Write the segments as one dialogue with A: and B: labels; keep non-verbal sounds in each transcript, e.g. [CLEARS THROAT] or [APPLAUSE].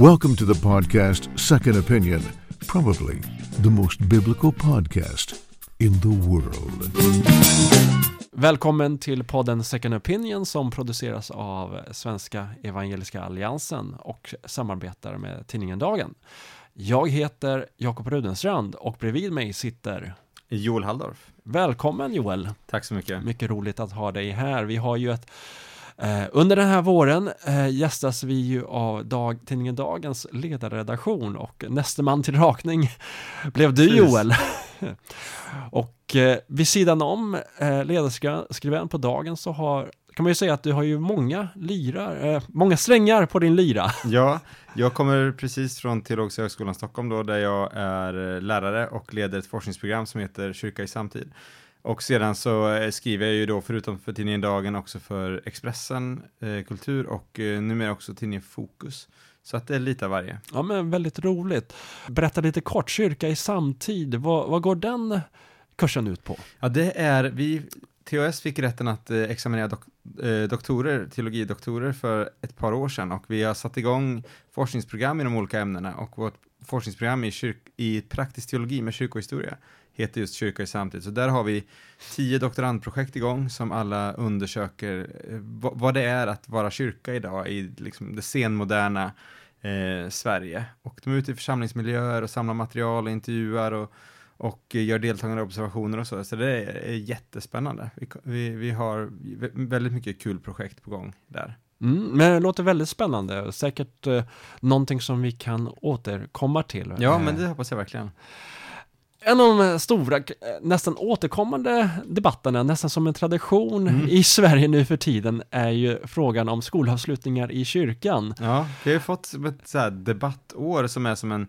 A: Welcome to the podcast Second Opinion, probably the most biblical podcast in the world.
B: Välkommen till podden Second Opinion som produceras av Svenska Evangeliska Alliansen och samarbetar med tidningen Dagen. Jag heter Jakob Rudenstrand och bredvid mig sitter
C: Joel Halldorf.
B: Välkommen Joel!
C: Tack så mycket.
B: Mycket roligt att ha dig här. Vi har ju ett Eh, under den här våren eh, gästas vi ju av dag, tidningen Dagens ledarredaktion och näste man till rakning [LAUGHS] blev du Joel. [LAUGHS] och eh, vid sidan om eh, ledarskribent på Dagen så har kan man ju säga att du har ju många lyrar, eh, många strängar på din lyra. [LAUGHS]
C: Ja, jag kommer precis från Teologiska högskolan Stockholm då, där jag är eh, lärare och leder ett forskningsprogram som heter Kyrka i samtid. Och sedan så eh, skriver jag ju då, förutom för tidningen Dagen, också för Expressen, eh, Kultur och eh, numera också tidningen Fokus. Så att det är lite av varje.
B: Ja, men väldigt roligt. Berätta lite kort, Kyrka i samtid, vad, vad går den kursen ut på?
C: Ja, det är, vi, THS fick rätten att eh, examinera dok, eh, doktorer, teologidoktorer för ett par år sedan och vi har satt igång forskningsprogram i de olika ämnena och vårt forskningsprogram i, kyrk, i praktisk teologi med kyrkohistoria heter just Kyrka i samtid. Så där har vi tio doktorandprojekt igång som alla undersöker eh, vad det är att vara kyrka idag i liksom det senmoderna eh, Sverige. Och de är ute i församlingsmiljöer och samlar material och intervjuar och, och gör deltagande observationer och så. Så det är, jättespännande. Vi, vi, vi har väldigt mycket kul projekt på gång där.
B: Mm, men det låter väldigt spännande, säkert eh, någonting som vi kan återkomma till.
C: Ja, men det hoppas jag verkligen.
B: En av de stora, nästan återkommande debatterna, nästan som en tradition mm. i Sverige nu för tiden, är ju frågan om skolavslutningar i kyrkan.
C: Ja, vi har ju fått ett så debattår som är som en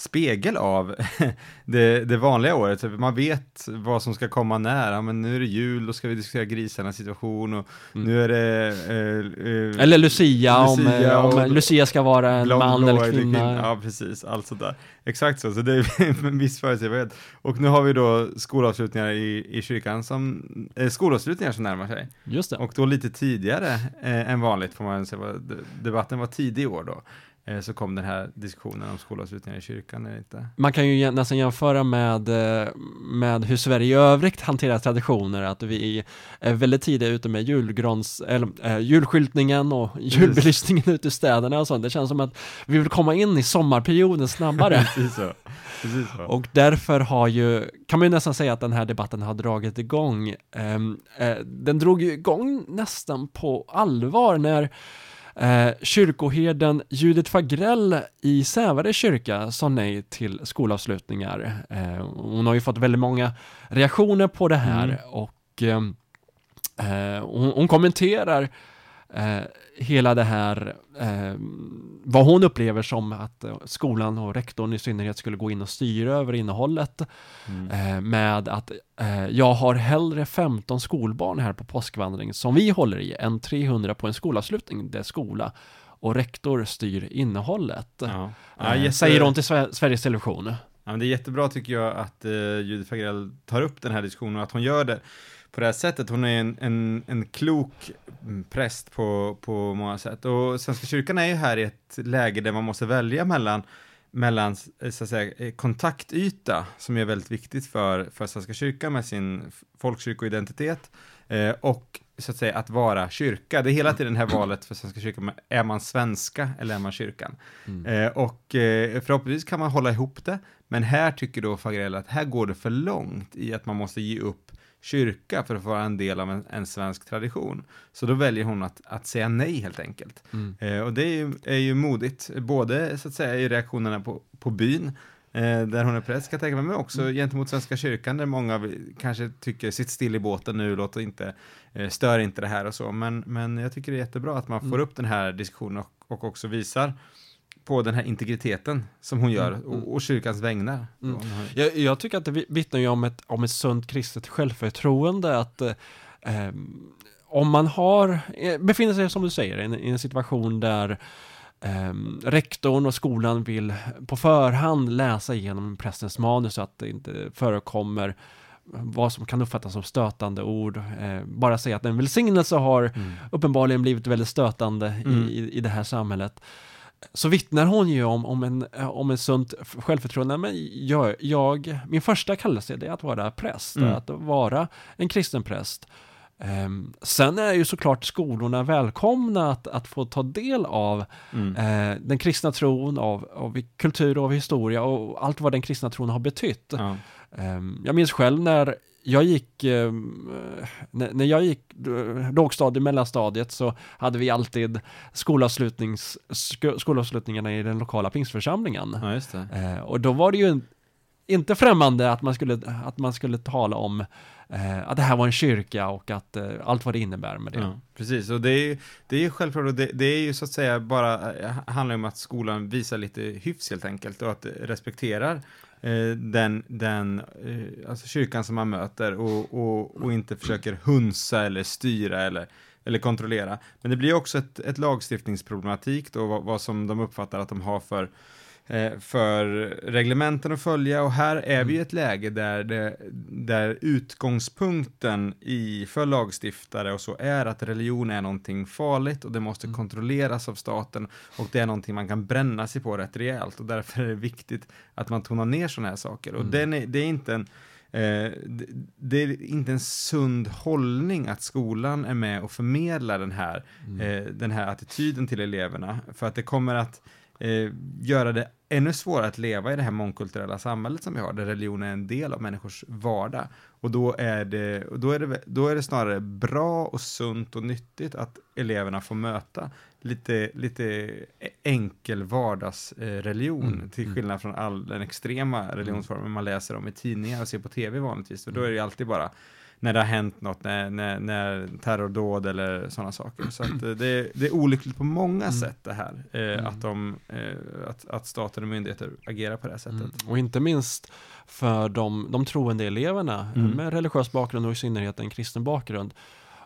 C: spegel av [LAUGHS] det, det, vanliga året. Man vet vad som ska komma när. Ja, men nu är det jul, då ska vi diskutera grisarnas situation och mm. nu är det...
B: Eh, eh, eller Lucia, Lucia om, om Lucia ska vara en man eller kvinna.
C: Ja, precis. Allt sådär. Exakt så, så det är [LAUGHS] en viss förutsägbarhet. Och nu har vi då skolavslutningar i, i kyrkan som, eh, skolavslutningar som närmar sig.
B: Just det.
C: Och då lite tidigare eh, än vanligt får man säga. Debatten var tidig i år då. Eh, så kom den här diskussionen om skolavslutningar i kyrkan eller inte.
B: Man kan ju nästan jämföra med, eh, med hur Sverige i övrigt hanterar traditioner, att vi är väldigt tidiga ute med julgrans, eller, äh, julskyltningen och julbelysningen ute i städerna och sånt. Det känns som att vi vill komma in i sommarperioden snabbare. [LAUGHS]
C: Precis så. Precis så.
B: Och därför har ju, kan man ju nästan säga att den här debatten har dragit igång. Äh, den drog ju igång nästan på allvar när Eh, kyrkoherden Judith Fagrell i Sävare kyrka sa nej till skolavslutningar. Eh, hon har ju fått väldigt många reaktioner på det här mm. och eh, hon, hon, kommenterar eh, hela det här, eh, vad hon upplever som att eh, skolan och rektorn i synnerhet skulle gå in och styra över innehållet mm. eh, med att eh, jag har hellre 15 skolbarn här på påskvandring som vi håller i än 300 på en skolavslutning där skola och rektor styr innehållet. Ja. Ja, eh, jätte... Säger hon till Sveriges Television.
C: Ja, men det är jättebra tycker jag att eh, Judith Fagrell tar upp den här diskussionen och att hon gör det på det här sättet. Hon är en, en, en klok präst på, på många sätt. Och Svenska kyrkan är ju här i ett läge där man måste välja mellan mellan så att säga, eh, kontaktyta, som är väldigt viktigt för, för Svenska kyrkan med sin folkkyrkoidentitet, eh, och så att säga att vara kyrka. Det är hela tiden det här valet för Svenska kyrkan, är man svenska eller är man kyrkan? Mm. Eh, och eh, förhoppningsvis kan man hålla ihop det, men här tycker då Fagrell att här går det för långt i att man måste ge upp kyrka för att vara en del av en, en svensk tradition. Så då väljer hon att, att säga nej helt enkelt. Mm. Eh, och det är ju, är ju modigt, både så att säga i reaktionerna på, på byn, eh, där hon är präst kan jag tänka mig, men också mm. gentemot Svenska kyrkan där många kanske tycker sitt still i båten nu, låt inte, eh, stör inte det här och så. Men, men jag tycker det är jättebra att man får mm. upp den här diskussionen och, och också visar på den här integriteten som hon gör mm. och, och kyrkans vägnar. Mm.
B: Jag, jag, tycker att det vittnar ju om ett, om ett sunt kristet självförtroende att eh, om man har, eh, befinner sig som du säger i en, i en situation där eh, rektorn och skolan vill på förhand läsa igenom prästens manus så att det inte förekommer vad som kan uppfattas som stötande ord. Eh, bara säga att en välsignelse har mm. uppenbarligen blivit väldigt stötande mm. i, i det här samhället så vittnar hon ju om, om, en, om en sunt självförtroende. Men jag, jag, min första kallelse är att vara präst,
C: Mm.
B: att vara en kristen präst. Ehm, sen är ju såklart skolorna välkomna att, att få ta del av
C: Mm.
B: eh, den kristna tron, av, av kultur och av historia och allt vad den kristna tron har betytt.
C: Ja.
B: Ehm, jag minns själv när jag gick, ehm, när, jag gick eh, lågstadiet, mellanstadiet så hade vi alltid skolavslutnings, sk- skolavslutningarna i den lokala pingstförsamlingen.
C: ja, just det.
B: Eh, och då var det ju inte främmande att man skulle, att man skulle tala om eh, att det här var en kyrka och att eh, allt vad det innebär med det.
C: Ja, precis, och det är ju, det är ju självklart, och det, det är ju så att säga bara, eh, handlar om att skolan visar lite hyfs helt enkelt och att respekterar eh, Eh, den, den eh, alltså kyrkan som man möter och, och, och inte försöker hunsa eller styra eller, eller kontrollera. Men det blir också ett, ett lagstiftningsproblematik då, vad, vad som de uppfattar att de har för eh, för reglementen att följa. Och här är vi i ett läge där, det, där utgångspunkten i, för lagstiftare och så är att religion är någonting farligt och det måste kontrolleras av staten och det är någonting man kan bränna sig på rätt rejält. Och därför är det viktigt att man tonar ner sådana här saker. Och den är, det är inte en Eh, det, det är inte en sund hållning att skolan är med och förmedlar den här, eh, den här attityden till eleverna. För att det kommer att eh, göra det ännu svårare att leva i det här mångkulturella samhället som vi har, där religion är en del av människors vardag. Och då är det, och då är det, då är det snarare bra och sunt och nyttigt att eleverna får möta lite, lite enkel vardagsreligion,
B: Mm,
C: till skillnad från all den extrema religionsformen man läser om i tidningar och ser på tv vanligtvis. För då är det ju alltid bara när det har hänt något, när, när, när terrordåd eller sådana saker. Så att eh, det, det är olyckligt på många
B: Mm.
C: sätt det här, eh,
B: Mm.
C: att, de, eh, att, att staten och myndigheter agerar på det här sättet.
B: Mm. Och inte minst för de, de troende eleverna
C: Mm.
B: med religiös bakgrund och i synnerhet en kristen bakgrund.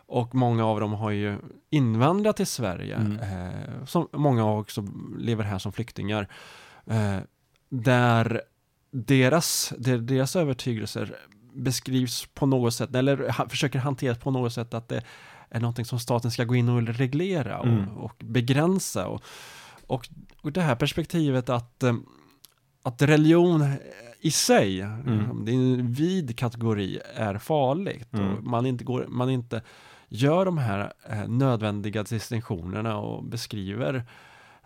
B: Och många av dem har ju invandrat till Sverige.
C: Mm.
B: Eh, som, många också lever här som flyktingar. Eh, där deras, deras övertygelser beskrivs på något sätt, eller ha, försöker hanteras på något sätt att det är någonting som staten ska gå in och reglera och,
C: Mm.
B: och begränsa. Och, och, och det här perspektivet att, eh, att religion i sig,
C: Mm.
B: det är en vid kategori, är farligt.
C: Mm.
B: Man, inte går, man inte gör de här eh, nödvändiga distinktionerna och beskriver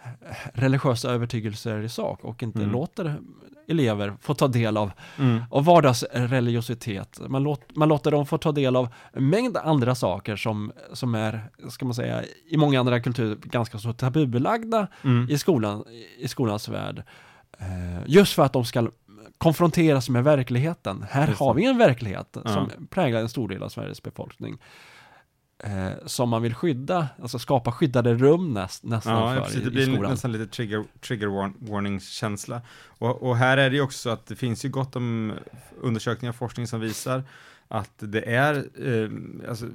B: eh, religiösa övertygelser i sak och inte
C: Mm.
B: låter elever få ta del av,
C: Mm.
B: av vardagsreligiositet. Man, låt, man låter dem få ta del av en mängd andra saker som, som är, ska man säga, i många andra kulturer ganska så tabubelagda
C: Mm.
B: i, skolan, i skolans värld. Eh, just för att de ska konfronteras med verkligheten. Här har vi en verklighet
C: Ja.
B: som präglar en stor del av Sveriges befolkning. Eh, som man vill skydda, alltså skapa skyddade rum näst, nästan
C: Ja,
B: för
C: precis,
B: i,
C: det
B: i
C: blir
B: skolan.
C: nästan lite trigger, trigger warn, warning-känsla. Och, och här är det ju också så att det finns ju gott om undersökningar och forskning som visar att det är, eh, alltså,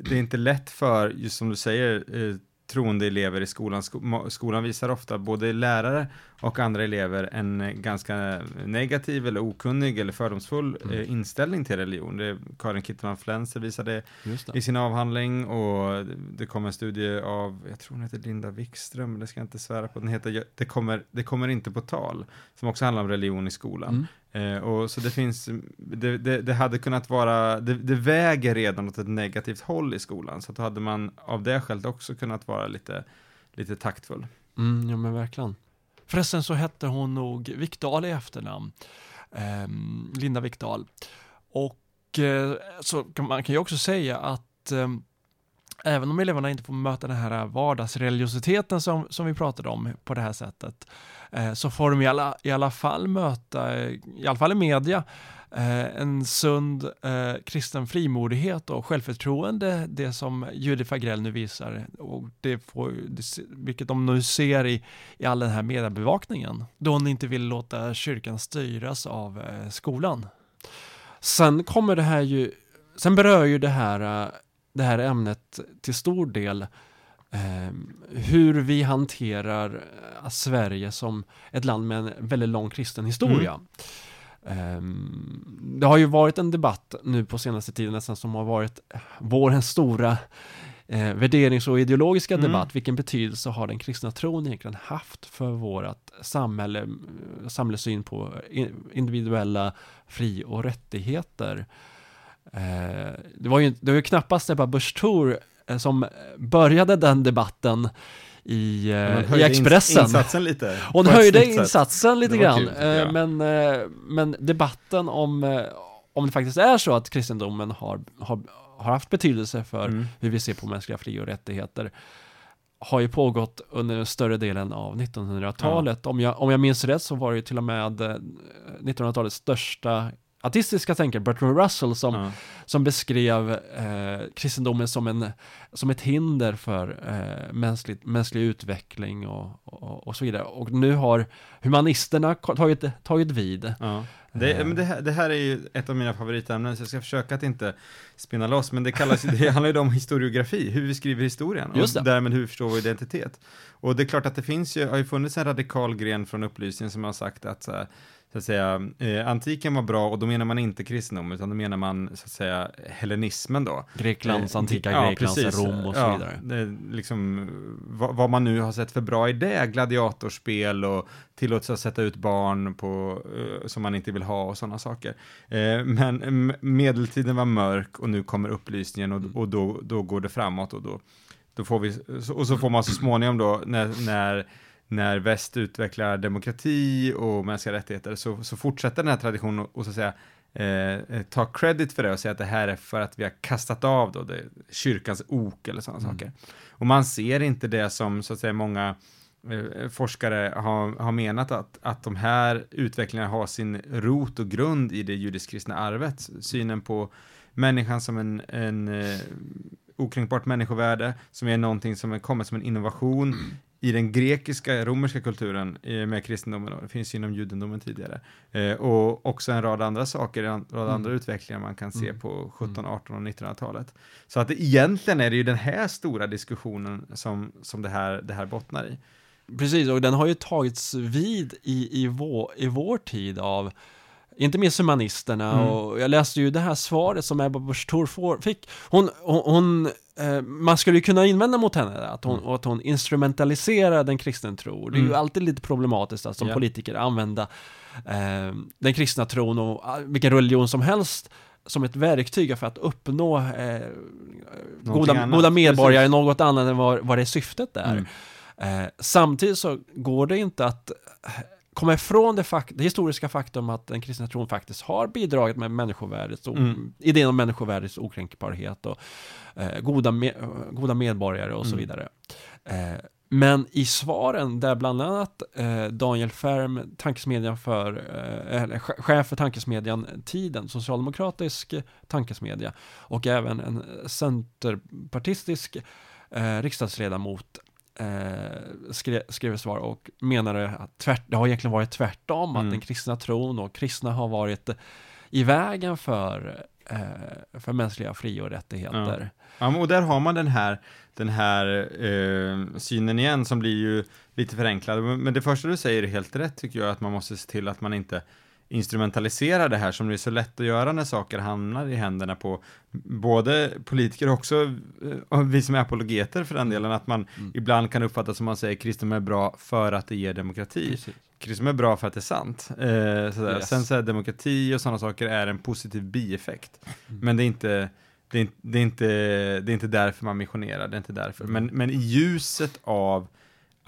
C: det är inte lätt för, just som du säger, eh, troende elever i skolan. Skolan visar ofta, både lärare och andra elever, en ganska negativ eller okunnig eller fördomsfull
B: Mm.
C: eh, inställning till religion. Det, Karin Kittelman Flenser visade
B: det.
C: i sin avhandling och det kom en studie av, jag tror hon heter Linda Wikström, det ska jag inte svära på, den heter Det kommer, det kommer inte på tal, som också handlar om religion i skolan.
B: Mm.
C: Eh, och så det finns, det, det, det hade kunnat vara, det, det väger redan åt ett negativt håll i skolan, så att då hade man av det skälet också kunnat vara lite, lite taktfull.
B: Mm, ja men verkligen. Förresten så hette hon nog Vikdal i efternamn. eh, Linda Vikdal. Och eh, så kan man kan ju också säga att ehm, även om eleverna inte får möta den här vardagsreligiositeten som, som vi pratade om på det här sättet, eh, så får de i alla, i alla fall möta, eh, i alla fall i media, eh, en sund eh, kristen frimodighet och självförtroende, det som Judith Fagrell nu visar, och det får, det, vilket de nu ser i, i all den här mediebevakningen, då hon inte vill låta kyrkan styras av eh, skolan. Sen kommer det här ju, sen berör ju det här, eh, det här ämnet till stor del eh, hur vi hanterar eh, Sverige som ett land med en väldigt lång kristen historia. Ehm, det har ju varit en debatt nu på senaste tiden nästan som har varit vårens stora eh, värderings och ideologiska
C: Mm.
B: debatt, vilken betydelse har den kristna tron egentligen haft för vårt samhälle, eh, samhällssyn på i- individuella fri och rättigheter? Eh, det var ju, det var ju knappast Ebba Busch Thor eh, som började den debatten i, eh, i Expressen.
C: Insatsen lite.
B: Hon höjde insatsen lite grann,
C: kul, jag.
B: men, men debatten om, om det faktiskt är så att kristendomen har, har, har haft betydelse för
C: Mm.
B: hur vi ser på mänskliga fri och rättigheter har ju pågått under större delen av 1900-talet. Om, jag, om jag minns rätt så var det ju till och med eh, 1900-talets största ateistiska tänkare, Bertrand Russell, som,
C: Ja.
B: som beskrev eh, kristendomen som, en, som ett hinder för eh, mänsklig, mänsklig utveckling och, och, och så vidare. Och nu har humanisterna tagit, tagit vid.
C: Ja. Det,
B: Eh.
C: men det, här, det här är ju ett av mina favoritämnen, så jag ska försöka att inte spinna loss, men det kallas det handlar ju om historiografi, hur vi skriver historien, och
B: Just det.
C: därmed hur vi förstår vår identitet. Och det är klart att det finns ju, har ju funnits en radikal gren från upplysningen som har sagt att, så, här, så att säga, eh, antiken var bra, och då menar man inte kristendom, utan då menar man, så att säga, hellenismen då.
B: Greklands,
C: Eh,
B: antika
C: ja,
B: Greklands
C: precis.
B: Rom och så
C: ja,
B: vidare.
C: Det, liksom, vad, vad man nu har sett för bra i det, gladiatorspel och tillåts att sätta ut barn på, eh, som man inte vill ha och sådana saker. Eh, men medeltiden var mörk och nu kommer upplysningen och, och då, då går det framåt och då, då får vi, och så får man så småningom då när, när när väst utvecklar demokrati och mänskliga rättigheter så, så fortsätter den här traditionen och, och så att säga eh, ta credit för det och säga att det här är för att vi har kastat av då det, kyrkans ok eller sådana saker. Och man ser inte det som så att säga många eh, forskare har, har menat att, att de här utvecklingarna har sin rot och grund i det judisk-kristna arvet. Synen på människan som en, en eh, okränkbart människovärde, som är någonting som är kommit som en innovation i den grekiska, romerska kulturen med kristendomen, och det finns ju inom judendomen tidigare. Eh, och också en rad andra saker, en rad andra utvecklingar man kan se på 17, 18 och 1900-talet. Så att det, egentligen är det ju den här stora diskussionen som, som det, här, det här bottnar i.
B: Precis, och den har ju tagits vid i, i, vår, i vår tid av inte minst humanisterna
C: Mm.
B: och jag läste ju det här svaret som Ebba Busch Thor fick. Hon, hon, hon eh, man skulle ju kunna invända mot henne att hon,
C: Mm.
B: att hon instrumentaliserar den kristna tro. Det är ju
C: Mm.
B: alltid lite problematiskt att som
C: Ja.
B: politiker använda eh, den kristna tron och vilken religion som helst som ett verktyg för att uppnå eh, goda, goda medborgare,
C: Precis.
B: något annat än vad, vad det syftet är.
C: Mm.
B: Eh, samtidigt så går det inte att komma ifrån det, fak- det historiska faktum att den kristna tron faktiskt har bidragit med människovärdets,
C: Mm.
B: idén om människovärdets okränkbarhet och eh, goda, me- goda medborgare och så
C: Mm.
B: vidare. Eh, men i svaren där bland annat eh, Daniel Färm, tankesmedjan för, eh, eller che- chef för tankesmedjan Tiden, socialdemokratisk tankesmedja och även en centerpartistisk eh, riksdagsledamot eh, skrev, skrev ett svar och menade att tvärt, det har egentligen varit tvärtom,
C: Mm.
B: att den kristna tron och kristna har varit i vägen för, eh, för mänskliga fri och rättigheter.
C: Ja, men och där har man den här, den här eh, synen igen som blir ju lite förenklad. Men det första du säger är helt rätt tycker jag, att man måste se till att man inte instrumentaliserar det här som det är så lätt att göra när saker hamnar i händerna på både politiker och också eh, och vi som är apologeter för den delen, att man
B: Mm.
C: ibland kan uppfatta som man säger kristendom är bra för att det ger demokrati.
B: Precis.
C: Kristendom är bra för att det är sant. Eh.
B: Yes.
C: Sen så är demokrati och sådana saker är en positiv bieffekt.
B: Mm.
C: Men det är inte det är, det, är inte, det är inte därför man missionerar, det är inte därför.
B: Mm.
C: Men, men i ljuset av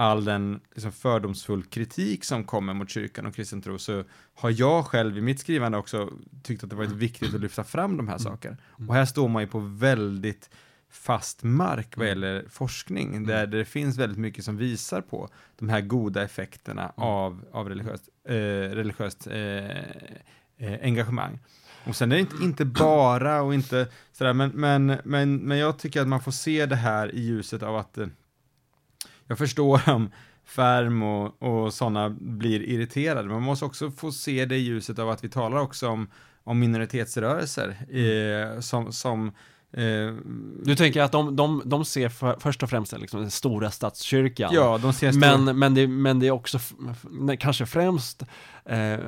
C: all den liksom, fördomsfull kritik som kommer mot kyrkan och kristen tro så har jag själv i mitt skrivande också tyckt att det varit viktigt att lyfta fram de här sakerna. Och här står man ju på väldigt fast mark vad gäller forskning, där det finns väldigt mycket som visar på de här goda effekterna av, av religiöst, eh, religiöst eh, eh, engagemang. Och sen är det inte, inte bara och inte sådär, men, men, men, men jag tycker att man får se det här i ljuset av att eh, jag förstår [LAUGHS] om Färm och, och sådana blir irriterade, man måste också få se det i ljuset av att vi talar också om, om minoritetsrörelser eh, som, som Eh,
B: Du tänker att de, de, de ser för, först och främst liksom den stora statskyrkan.
C: ja, de ser stor-
B: men, men, det, men det är också nej, kanske främst eh,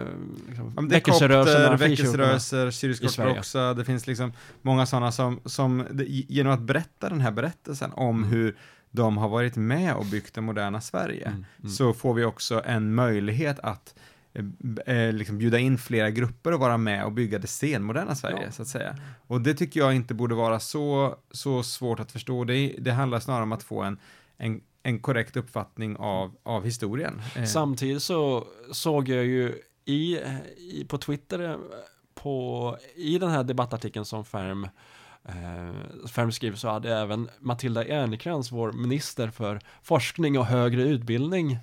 B: liksom, frikyrkorna.
C: väckelserörelser, syrisk ortodoxa, det finns liksom många sådana som, som genom att berätta den här berättelsen om
B: Mm.
C: hur de har varit med och byggt det moderna Sverige,
B: Mm, mm.
C: så får vi också en möjlighet att eh, eh, liksom bjuda in flera grupper och vara med och bygga det senmoderna Sverige,
B: Ja.
C: så att säga. Och det tycker jag inte borde vara så, så svårt att förstå. Det, det handlar snarare om att få en, en, en korrekt uppfattning av, av historien. Eh,
B: Samtidigt så såg jag ju i, i, på Twitter eh, på, i den här debattartikeln som Färm eh, Färm skriver så hade även Matilda Ernkrans, vår minister för forskning och högre utbildning,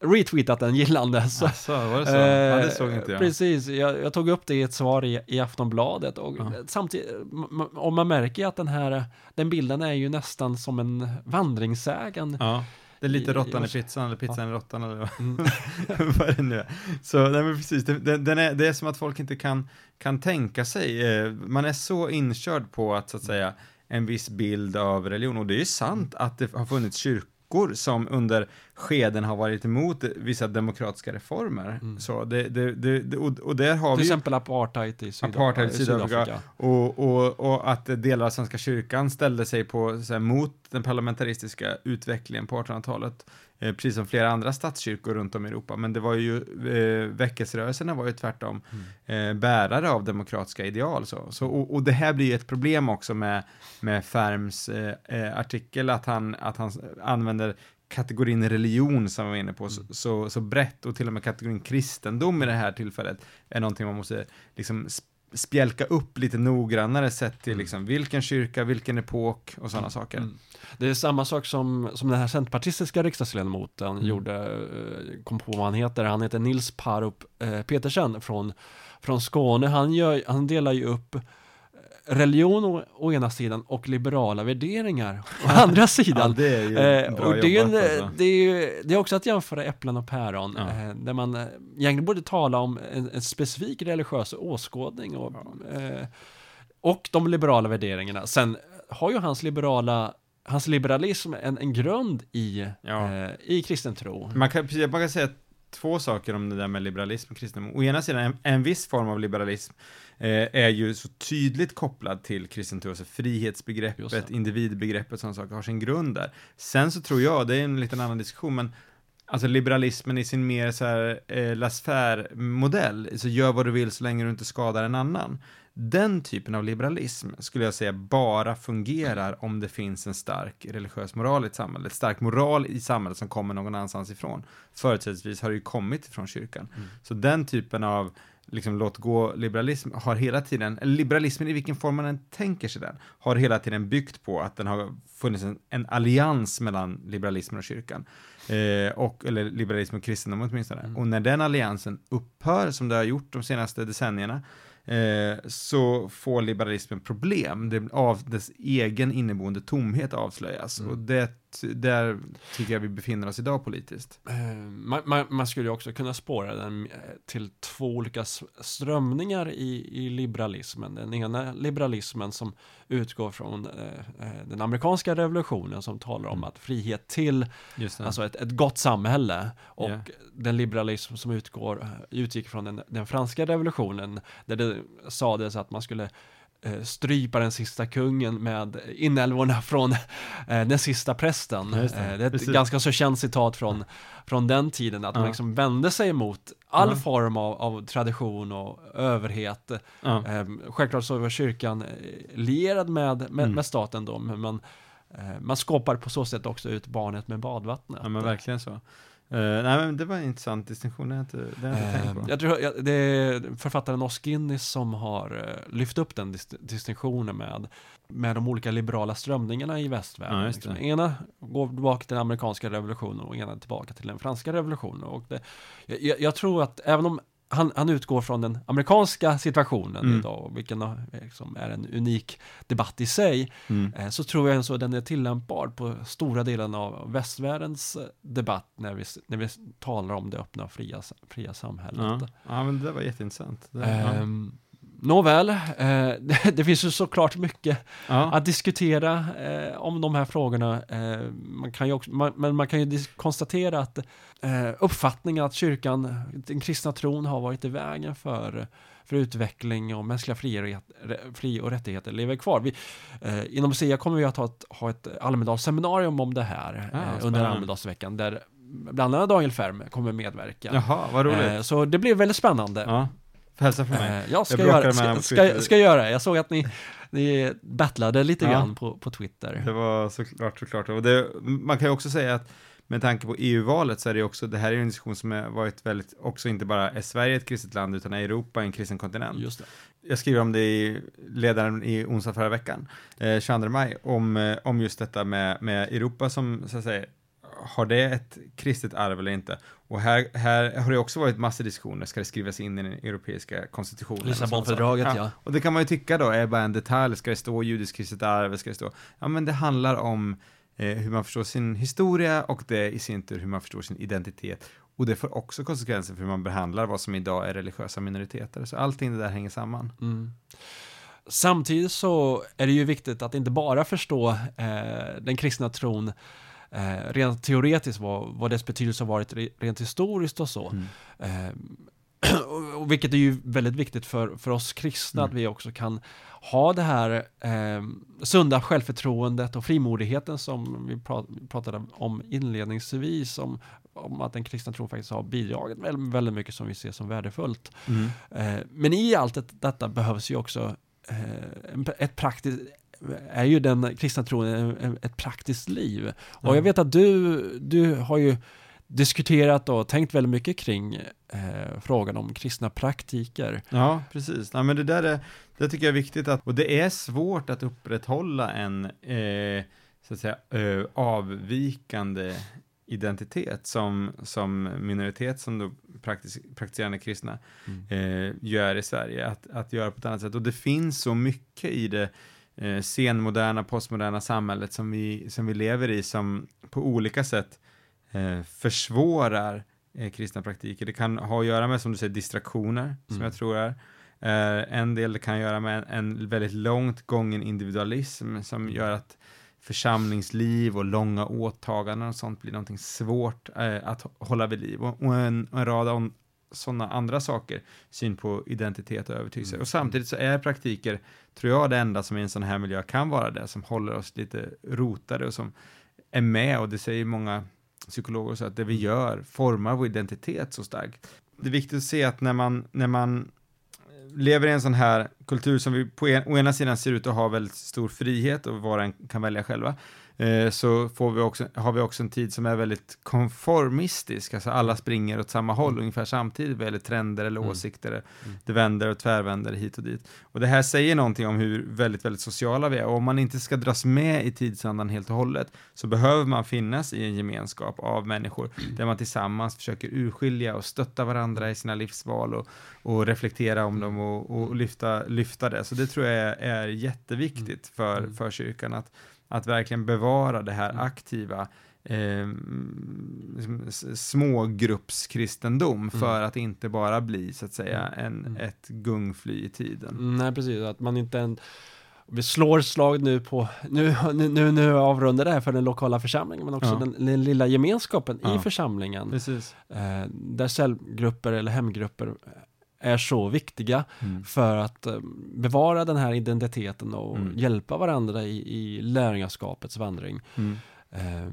B: retweetat en gillande. Så,
C: Alltså, var det så? ja, det
B: Eh,
C: såg inte jag.
B: Precis, jag, jag tog upp det i ett svar i, i Aftonbladet och
C: Ja.
B: samtidigt, m- m- och man märker att den här, den bilden är ju nästan som en vandringssägen.
C: Ja, det är lite råttan i pizzan, eller pizzan i råttan, eller vad-
B: Mm. [LAUGHS]
C: vad det nu är. Så, nej men precis, det, det, den är, det är som att folk inte kan, kan tänka sig, eh, man är så inkörd på att, så att säga, en viss bild av religion, och det är ju sant att det har funnits kyrkor som under skeden har varit emot vissa demokratiska reformer.
B: Mm.
C: Så det, det, det, och, och där har
B: Till
C: vi ju-
B: exempel apartheid i Sydaf-
C: Apartheid i
B: i
C: Sydafrika. Och, och, och att delar av Svenska kyrkan ställde sig på, så här, mot den parlamentaristiska utvecklingen på 1800-talet, eh, precis som flera andra statskyrkor runt om i Europa. Men det var ju, eh, väckelserörelserna var ju tvärtom eh, bärare av demokratiska ideal. Så. Så, och, och det här blir ju ett problem också med, med Färms eh, eh, artikel, att han, att han använder kategorin religion som vi var inne på så, så, så brett och till och med kategorin kristendom i det här tillfället är någonting man måste liksom sp- spjälka upp lite noggrannare sett till liksom vilken kyrka, vilken epok och sådana saker.
B: Mm. Det är samma sak som, som den här centerpartistiska riksdagsledamoten
C: Mm.
B: gjorde, eh, kom på vad han heter, han heter Nils Parup eh, Petersen från, från Skåne. Han, gör, han delar ju upp religion å, å ena sidan och liberala värderingar å andra
C: Ja,
B: sidan.
C: det är ju
B: Eh,
C: bra
B: och det är,
C: alltså.
B: det, är ju, det är också att jämföra äpplen och päron,
C: Ja.
B: eh, där man eh, egentligen borde tala om en, en specifik religiös åskådning och, eh, och de liberala värderingarna. Sen har ju hans liberala Hans liberalism en, en grund i,
C: Ja.
B: eh, i kristen tro.
C: Man kan, man kan säga två saker om det där med liberalism och kristendom. Å ena sidan, en, en viss form av liberalism eh, är ju så tydligt kopplad till kristen tro, alltså frihetsbegreppet, individbegreppet, sådana saker har sin grund där. Sen så tror jag, det är en liten annan diskussion, men Alltså liberalismen i sin mer så här eh, laissez-faire-modell, så gör vad du vill så länge du inte skadar en annan. Den typen av liberalism skulle jag säga bara fungerar om det finns en stark religiös moral i ett samhälle, ett stark moral i samhället som kommer någon annanstans ifrån. Förutsättningsvis har det ju kommit från kyrkan. Så den typen av liksom låt gå liberalism har hela tiden, liberalismen i vilken form man än tänker sig den, har hela tiden byggt på att den har funnits en, en allians mellan liberalismen och kyrkan. Eh, och, eller liberalism och kristendom åtminstone. Och när den alliansen upphör, som det har gjort de senaste decennierna, eh, så får liberalismen problem. Det, av dess egen inneboende tomhet avslöjas. Och det, där tycker jag vi befinner oss idag politiskt.
B: Eh, man, man, man skulle ju också kunna spåra den eh, till två olika strömningar i, i liberalismen. Den ena liberalismen som utgår från eh, eh, den amerikanska revolutionen som talar om att frihet till, alltså ett, ett gott samhälle och
C: Ja.
B: den liberalism som utgår, utgick från den, den franska revolutionen där det sades att man skulle strypa den sista kungen med inälvorna från eh, den sista prästen.
C: Det.
B: Eh, det är ett
C: Precis.
B: ganska så känt citat från, från den tiden, att man
C: Ja.
B: liksom vände sig mot all
C: Ja.
B: form av, av tradition och överhet.
C: ja.
B: Eh, självklart så var kyrkan eh, lierad med, med,
C: Mm.
B: med staten då, men man, eh, man skapar på så sätt också ut barnet med badvattnet.
C: ja, men verkligen så. Eh, nej, men det var en intressant distinktion, det har jag inte, det har jag inte
B: Eh,
C: tänkt på.
B: jag tror ja, det är författaren Os Guinness som har eh, lyft upp den dis distinktionen med, med de olika liberala strömningarna i västvärlden.
C: Ja,
B: Liksom. Ena går tillbaka till den amerikanska revolutionen och ena tillbaka till den franska revolutionen. Och det, jag- jag, jag tror att även om han, han utgår från den amerikanska situationen
C: Mm.
B: idag, vilken liksom, är en unik debatt i sig,
C: Mm.
B: eh, så tror jag att den är tillämpbar på stora delen av västvärldens eh, debatt när vi, när vi talar om det öppna fria, fria samhället.
C: Ja. ja, men det där var jätteintressant. Det, ja.
B: Nåväl, eh, [LAUGHS] det, finns ju såklart mycket
C: Ja.
B: att diskutera eh, om de här frågorna. Eh, man kan ju också, man, men man kan ju konstatera att eh, uppfattningen att kyrkan, den kristna tron har varit i vägen för, för utveckling och mänskliga fri, och fri och rättigheter lever kvar. Vi, eh, inom SIA kommer vi att ha ett, ha ett Almedalsseminarium om det här
C: Ah,
B: eh, under. Almedalsveckan där bland annat Daniel Färm kommer medverka.
C: Jaha, vad roligt.
B: Så det blir väldigt spännande.
C: ja. Hälsa från mig.
B: Eh, jag ska
C: Jag
B: göra, ska, ska, ska göra. Jag såg att ni, ni battlade lite
C: Ja.
B: grann på, på Twitter.
C: Det var såklart, såklart. Och det, man kan ju också säga att med tanke på EU-valet så är det också, det här är en diskussion som har varit väldigt, också inte bara är Sverige ett kristet land utan är Europa en kristen kontinent.
B: Just det.
C: Jag skriver om det i ledaren i onsdag förra veckan, eh, 22 maj, om, eh, om just detta med, med Europa som, så att säga, har det ett kristet arv eller inte? Och här, här har det också varit massor diskussioner, ska det skrivas in i den europeiska konstitutionen?
B: Lissabonfördraget,
C: saker?
B: ja.
C: Och det kan man ju tycka då är bara en detalj, ska det stå judiskt kristet arv, ska det stå? Ja, men det handlar om eh, hur man förstår sin historia och det i sin tur hur man förstår sin identitet. Och det får också konsekvenser för hur man behandlar vad som idag är religiösa minoriteter. Så allting det där hänger samman.
B: Mm. Samtidigt så är det ju viktigt att inte bara förstå eh, den kristna tron eh, rent teoretiskt, vad, vad dess betydelse har varit re- rent historiskt och så.
C: Mm.
B: Eh, [CLEARS THROAT] och, vilket är ju väldigt viktigt för, för oss kristna,
C: Mm.
B: att vi också kan ha det här eh, sunda självförtroendet och frimodigheten som vi pra- pratade om inledningsvis, om, om att den kristna tron faktiskt har bidragit väldigt, väldigt mycket som vi ser som värdefullt.
C: Mm.
B: Eh, men i allt det, detta behövs ju också eh, ett praktiskt är ju den kristna tron ett praktiskt liv. Och
C: Ja.
B: jag vet att du, du har ju diskuterat och tänkt väldigt mycket kring eh, frågan om kristna praktiker.
C: Ja, precis. Ja, men det där är, det tycker jag är viktigt att, och det är svårt att upprätthålla en, eh, så att säga, eh, avvikande identitet som, som minoritet, som då praktis, praktiserande kristna eh, gör i Sverige, att, att göra på ett annat sätt. Och det finns så mycket i det eh, senmoderna, postmoderna samhället som vi, som vi lever i, som på olika sätt eh, försvårar eh, kristna praktiker. Det kan ha att göra med, som du säger, distraktioner, som
B: Mm.
C: jag tror är. En del det kan göra med en, en väldigt långt gången individualism som gör att församlingsliv och långa åtaganden och sånt blir någonting svårt eh, att hå- hålla vid liv. Och, och en, en rad om sådana andra saker, syn på identitet och övertygelse. Och samtidigt så är praktiker, tror jag, det enda som i en sån här miljö kan vara det, som håller oss lite rotade och som är med, och det säger många psykologer så att det vi gör formar vår identitet så starkt. Det är viktigt att se att när man, när man lever i en sån här kultur som vi på en, å ena sidan ser ut att ha väldigt stor frihet och var och en kan välja själva, eh, så får vi också, har vi också en tid som är väldigt konformistisk, alltså alla springer åt samma håll ungefär samtidigt. Vad gäller trender eller
B: Mm.
C: åsikter, det vänder och tvärvänder hit och dit. Och det här säger någonting om hur väldigt, väldigt sociala vi är, och om man inte ska dras med i tidsandan helt och hållet, så behöver man finnas i en gemenskap av människor, där man tillsammans försöker urskilja och stötta varandra i sina livsval och, och reflektera om dem och, och lyfta, lyfta det. Så det tror jag är, är jätteviktigt för,
B: Mm.
C: för kyrkan, att, att verkligen bevara det här
B: Mm.
C: aktiva eh, liksom smågruppskristendom för att inte bara bli så att säga en,
B: Mm.
C: ett gungfly i tiden.
B: Mm, Nej, precis. Att man inte en, vi slår slag nu på, nu, nu, nu avrundar det här för den lokala församlingen, men också
C: Ja.
B: den, den lilla gemenskapen
C: Ja.
B: i församlingen.
C: Precis.
B: Eh, där cellgrupper eller hemgrupper är så viktiga
C: Mm.
B: för att eh, bevara den här identiteten och
C: Mm.
B: hjälpa varandra i, i lärjungaskapets vandring.
C: Mm.
B: Eh,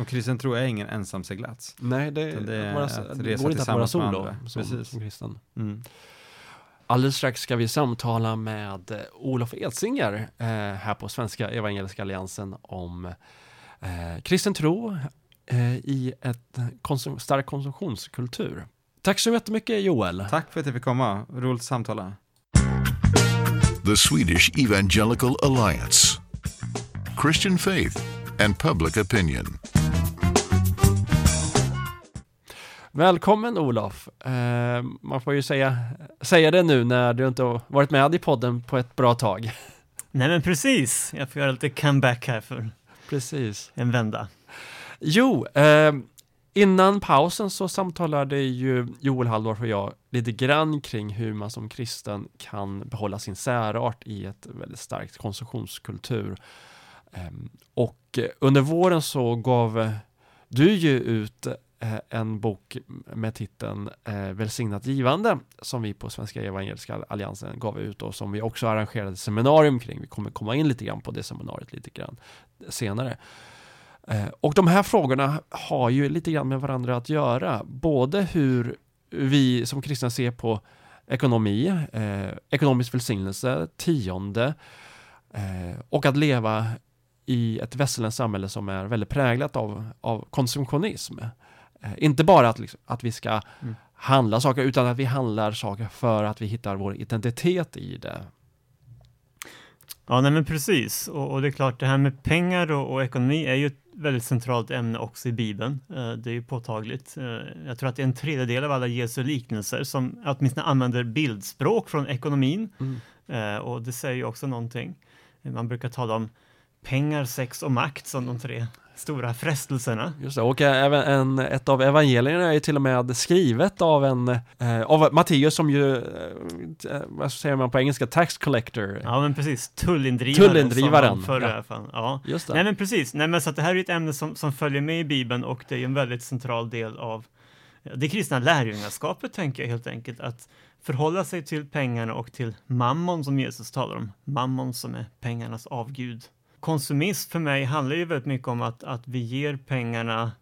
C: Och kristen tro är ingen ensam seglats.
B: nej, det,
C: det är
B: vara,
C: att
B: det går inte att vara solo som,
C: Precis.
B: som kristen.
C: Mm.
B: Alldeles strax ska vi samtala med eh, Olof Edsinger eh, här på Svenska Evangeliska Alliansen om eh, kristen tro eh, i ett konsum stark konsumtionskultur. Tack så jättemycket Joel.
C: Tack för att jag fick komma, roligt att samtala.
A: The Swedish Evangelical Alliance. Christian faith and public opinion.
B: Välkommen Olof. Eh, man får ju säga, säga det nu när du inte har varit med i podden på ett bra tag.
D: Nej men precis, jag får göra lite comeback här för
B: Precis.
D: en vända.
B: Jo, eh, innan pausen så samtalade ju Joel Halldorf och jag lite grann kring hur man som kristen kan behålla sin särart i ett väldigt starkt konsumtionskultur. Ehm, och under våren så gav du ju ut eh, en bok med titeln eh, Välsignat givande som vi på Svenska Evangeliska Alliansen gav ut och som vi också arrangerade seminarium kring. Vi kommer komma in lite grann på det seminariet lite grann senare. Eh, och de här frågorna har ju lite grann med varandra att göra. Både hur vi som kristna ser på ekonomi, eh, ekonomisk välsignelse, tionde eh, och att leva i ett västerländskt samhälle som är väldigt präglat av, av konsumtionism. Eh, inte bara att, liksom, att vi ska mm. handla saker, utan att vi handlar saker för att vi hittar vår identitet i det.
D: Ja, nej men precis. Och, och, det är klart, det här med pengar och, och, ekonomi är ju ett väldigt centralt ämne också i Bibeln. Eh, det är ju påtagligt. Eh, jag tror att det är en tredjedel av alla Jesu liknelser som åtminstone använder bildspråk från ekonomin. Mm. Eh, och det säger ju också någonting. Man brukar tala om pengar, sex och makt som de tre stora frestelserna.
B: Just det, och även en, ett av evangelierna är till och med skrivet av en, eh, av Matteus som ju, eh, vad säger man på engelska, tax collector.
D: Ja men precis, tullindrivaren.
B: Tullindrivaren.
D: Förra, ja. ja. Just det. Nej men precis, nej men så att det här är ett ämne som, som följer med i Bibeln och det är en väldigt central del av det kristna lärjungaskapet tänker jag helt enkelt, att förhålla sig till pengarna och till mammon som Jesus talar om, mammon som är pengarnas avgud konsumism för mig handlar ju väldigt mycket om att, att vi ger pengarna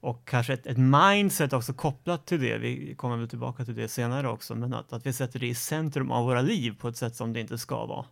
D: och kanske ett, ett mindset också kopplat till det. Vi kommer väl tillbaka till det senare också, men att, att vi sätter det i centrum av våra liv på ett sätt som det inte ska vara.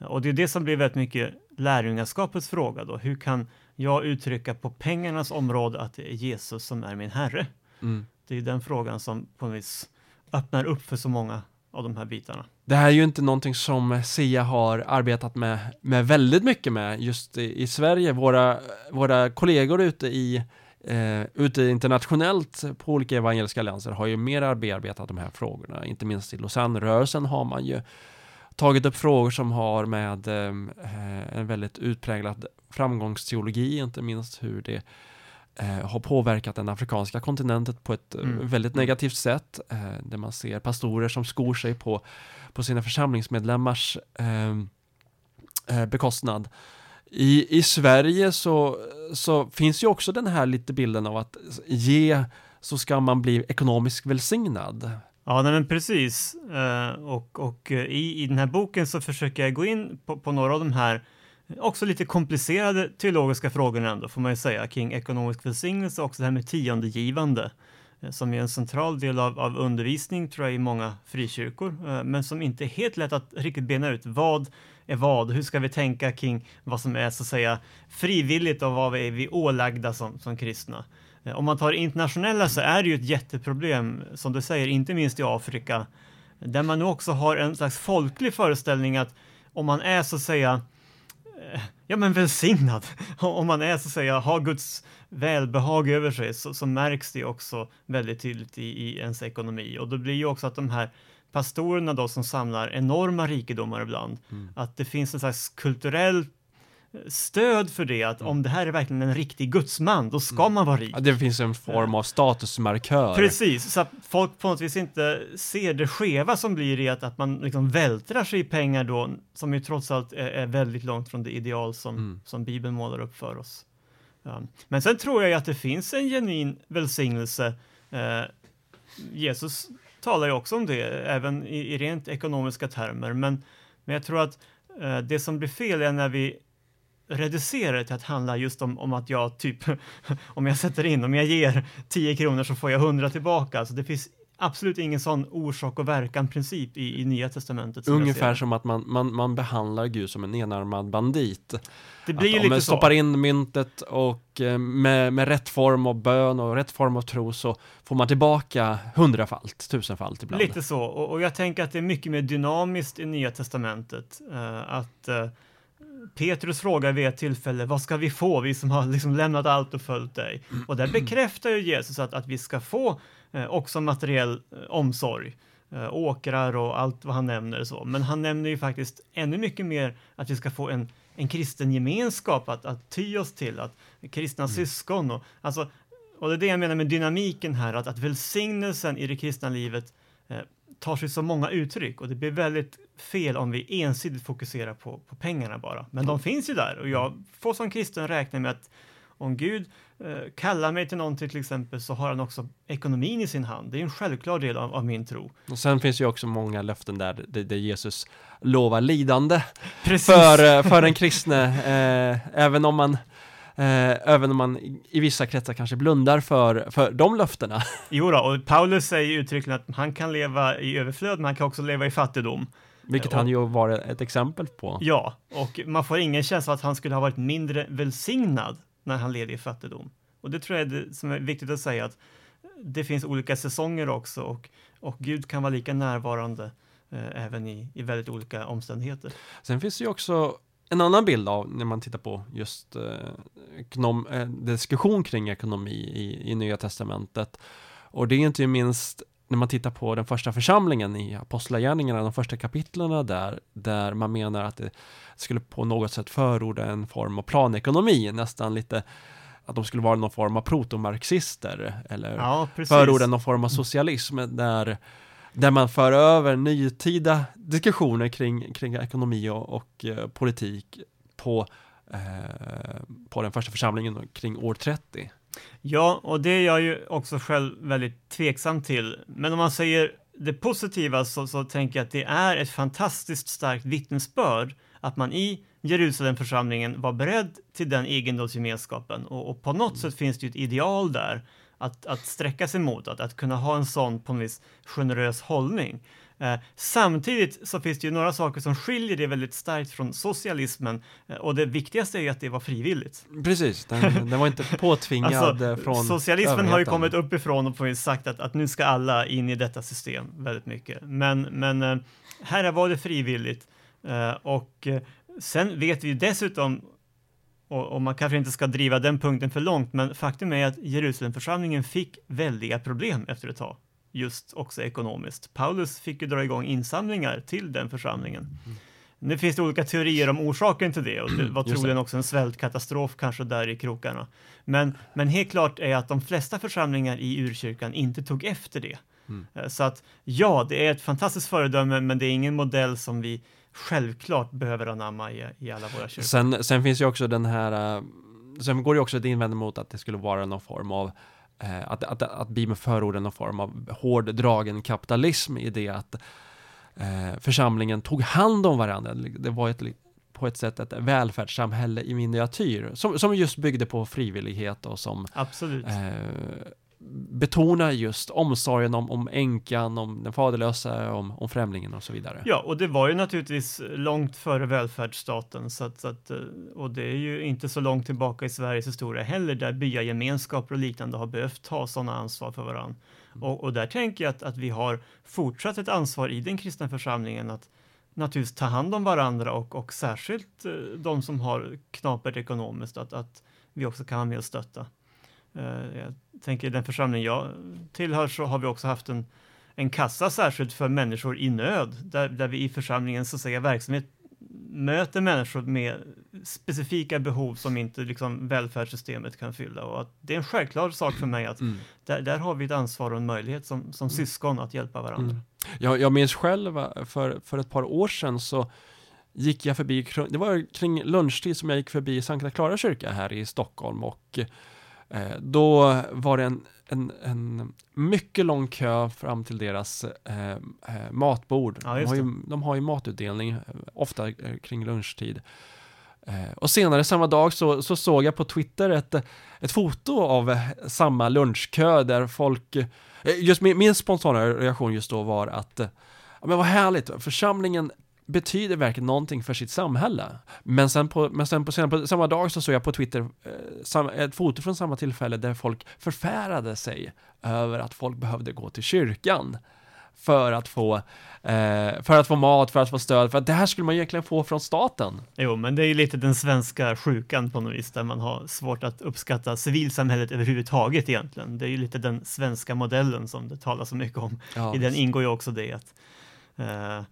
D: Och det är det som blir väldigt mycket lärjungaskapets fråga då. Hur kan jag uttrycka på pengarnas område att det är Jesus som är min Herre? Mm. Det är den frågan som på något vis öppnar upp för så många av de här bitarna.
B: Det här är ju inte någonting som SIA har arbetat med, med väldigt mycket med just i, i Sverige. Våra, våra kollegor ute i eh, ute internationellt på olika evangeliska allianser har ju mer bearbetat de här frågorna. Inte minst i Lausanne-rörelsen har man ju tagit upp frågor som har med eh, en väldigt utpräglad framgångsteologi, inte minst hur det eh, har påverkat den afrikanska kontinenten på ett eh, mm. väldigt mm. negativt sätt. Eh, där man ser pastorer som skor sig på, på sina församlingsmedlemmars ehm, eh, bekostnad. I, I Sverige så, så finns ju också den här lite bilden av att ge så ska man bli ekonomiskt välsignad.
D: Ja, nej, men precis. Och och i, i den här boken så försöker jag gå in på, på några av de här Också lite komplicerade teologiska frågor ändå, får man ju säga, kring ekonomisk välsignelse och också det här med tiondegivande, eh, som är en central del av, av undervisning, tror jag, i många frikyrkor, eh, men som inte är helt lätt att riktigt bena ut. Vad är vad? Hur ska vi tänka kring vad som är så att säga frivilligt och vad är vi ålagda som, som kristna? Eh, om man tar det internationella så är det ju ett jätteproblem, som du säger, inte minst i Afrika, där man nu också har en slags folklig föreställning att om man är så att säga ja men välsignad. Om man är så att säga, har Guds välbehag över sig så, så märks det också väldigt tydligt i, i ens ekonomi och då blir ju också att de här pastorerna då som samlar enorma rikedomar ibland, mm. att det finns en slags kulturell stöd för det, att om det här är verkligen en riktig gudsman, då ska mm. man vara rik.
B: Ja, det finns en form av statusmarkör.
D: Precis, så att folk på något vis inte ser det skeva som blir i att, att man liksom vältrar sig i pengar då, som ju trots allt är, är väldigt långt från det ideal som, mm. som Bibeln målar upp för oss. Ja. Men sen tror jag ju att det finns en genuin välsignelse. Eh, Jesus talar ju också om det, även i, i rent ekonomiska termer, men, men jag tror att eh, det som blir fel är när vi reducera det till att handla just om, om att jag typ, [LAUGHS] om jag sätter in, om jag ger 10 kronor så får jag 100 tillbaka. Alltså det finns absolut ingen sån orsak och verkan princip i, i Nya Testamentet.
B: Som Ungefär som att man, man, man behandlar Gud som en enarmad bandit.
D: Det blir ju
B: att
D: lite om
B: man stoppar in myntet och eh, med, med rätt form av bön och rätt form av tro så får man tillbaka hundrafalt, tusenfalt ibland.
D: Lite så, och, och jag tänker att det är mycket mer dynamiskt i Nya Testamentet. Uh, att uh, Petrus frågar vid ett tillfälle, vad ska vi få, vi som har liksom lämnat allt och följt dig? Och där bekräftar ju Jesus att, att vi ska få eh, också materiell eh, omsorg, eh, åkrar och allt vad han nämner så. Men han nämner ju faktiskt ännu mycket mer att vi ska få en, en kristen gemenskap att, att ty oss till, att kristna mm. syskon och alltså och det är det jag menar med dynamiken här, att, att välsignelsen i det kristna livet eh, tar sig så många uttryck och det blir väldigt fel om vi ensidigt fokuserar på, på pengarna bara. Men de finns ju där och jag får som kristen räkna med att om Gud eh, kallar mig till någonting till exempel så har han också ekonomin i sin hand. Det är en självklar del av, av min tro.
B: Och sen finns ju också många löften där, där, där Jesus lovar lidande
D: Precis.
B: för, eh, för den kristne, eh, även om man Eh, även om man i, vissa kretsar kanske blundar för, för de löftena. [LAUGHS]
D: Jo då, och Paulus säger uttryckligen att han kan leva i överflöd, men han kan också leva i fattigdom.
B: Vilket
D: Och-
B: han ju var ett exempel på.
D: Ja, och man får ingen känsla att han skulle ha varit mindre välsignad när han levde i fattigdom. Och det tror jag är det som är viktigt att säga att det finns olika säsonger också och, och Gud kan vara lika närvarande eh, även i, i väldigt olika omständigheter.
B: Sen finns det ju också en annan bild av när man tittar på just eh, ekonom, eh, diskussion kring ekonomi i, i Nya Testamentet. Och det är inte minst när man tittar på den första församlingen i Apostlagärningarna, de första kapitlen där, där man menar att det skulle på något sätt förorda en form av planekonomi, nästan lite att de skulle vara någon form av protomarxister eller
D: Ja, precis.
B: förordar någon form av socialism där, där man för över nytida diskussioner kring, kring ekonomi och, och eh, politik på, eh, på den första församlingen kring år 30.
D: Ja, och det är jag ju också själv väldigt tveksam till. Men om man säger det positiva så, så tänker jag att det är ett fantastiskt starkt vittnesbörd att man i Jerusalemförsamlingen var beredd till den egendomsgemenskapen och, och på något sätt finns det ju ett ideal där att, att sträcka sig mot, att, att kunna ha en sån på en viss generös hållning. Eh, samtidigt så finns det ju några saker som skiljer det väldigt starkt från socialismen eh, och det viktigaste är ju att det var frivilligt.
B: Precis, den, den var inte [LAUGHS] påtvingad
D: Alltså,
B: från
D: socialismen har ju kommit uppifrån och på sagt att, att nu ska alla in i detta system väldigt mycket. Men, men eh, här var det frivilligt eh, och eh, sen vet vi ju dessutom och, och man kanske inte ska driva den punkten för långt, men faktum är att Jerusalemförsamlingen fick väldiga problem efter ett tag, just också ekonomiskt. Paulus fick ju dra igång insamlingar till den församlingen. Nu finns det olika teorier om orsaken till det och det var troligen också en svältkatastrof kanske där i krokarna. Men, men helt klart är att de flesta församlingar i urkyrkan inte tog efter det.
B: Mm.
D: Eh, Så att ja, det är ett fantastiskt föredöme, men det är ingen modell som vi självklart behöver anamma i, i alla våra kyrkor.
B: Sen, sen finns ju också den här, eh, sen går det ju också ett invändning mot att det skulle vara någon form av eh, att, att, att Bibeln förordar någon form av hårdragen kapitalism i det att eh, församlingen tog hand om varandra. Det var ett, på ett sätt ett välfärdssamhälle i miniatyr som, som just byggde på frivillighet och som
D: Absolut.
B: eh, betonar just omsorgen om, om änkan, om den faderlösa, om, om främlingen och så vidare.
D: Ja, och det var ju naturligtvis långt före välfärdsstaten, så att, så att, eh, och det är ju inte så långt tillbaka i Sveriges historia heller, där byagemenskaper och liknande har behövt ta sådana ansvar för varandra. Och, och där tänker jag att, att vi har fortsatt ett ansvar i den kristna församlingen att naturligtvis ta hand om varandra och, och särskilt eh, de som har knapert ekonomiskt, att, att vi också kan vara med och stötta. Eh, jag tänker i den församling jag tillhör så har vi också haft en en kassa särskilt för människor i nöd, där, där vi i församlingens så säga, verksamhet möter människor med specifika behov som inte liksom, välfärdssystemet kan fylla. Och att det är en självklar sak för mig att
B: Mm.
D: där, där har vi ett ansvar och en möjlighet som, som syskon att hjälpa varandra.
B: Mm. Jag, jag minns själv eh, för, för ett par år sedan så gick jag förbi, det var kring lunchtid som jag gick förbi Sankta Clara kyrka här i Stockholm och då var det en, en, en mycket lång kö fram till deras eh, eh, matbord.
D: Ja,
B: de, har ju, de har ju matutdelning, eh, ofta eh, kring lunchtid. Eh, och senare samma dag så, så såg jag på Twitter ett, ett foto av eh, samma lunchkö där folk, eh, just min, min spontana reaktion just då var att, eh, men vad härligt, församlingen betyder verkligen någonting för sitt samhälle. Men sen på, men sen på, sen på samma dag så såg jag på Twitter eh, sam, ett foto från samma tillfälle där folk förfärade sig över att folk behövde gå till kyrkan för att få, eh, för att få mat, för att få stöd, för att det här skulle man egentligen få från staten.
D: Jo, men det är ju lite den svenska sjukan på något vis, där man har svårt att uppskatta civilsamhället överhuvudtaget egentligen. Det är ju lite den svenska modellen som det talas så mycket om.
B: Ja,
D: I den ingår ju också det att eh,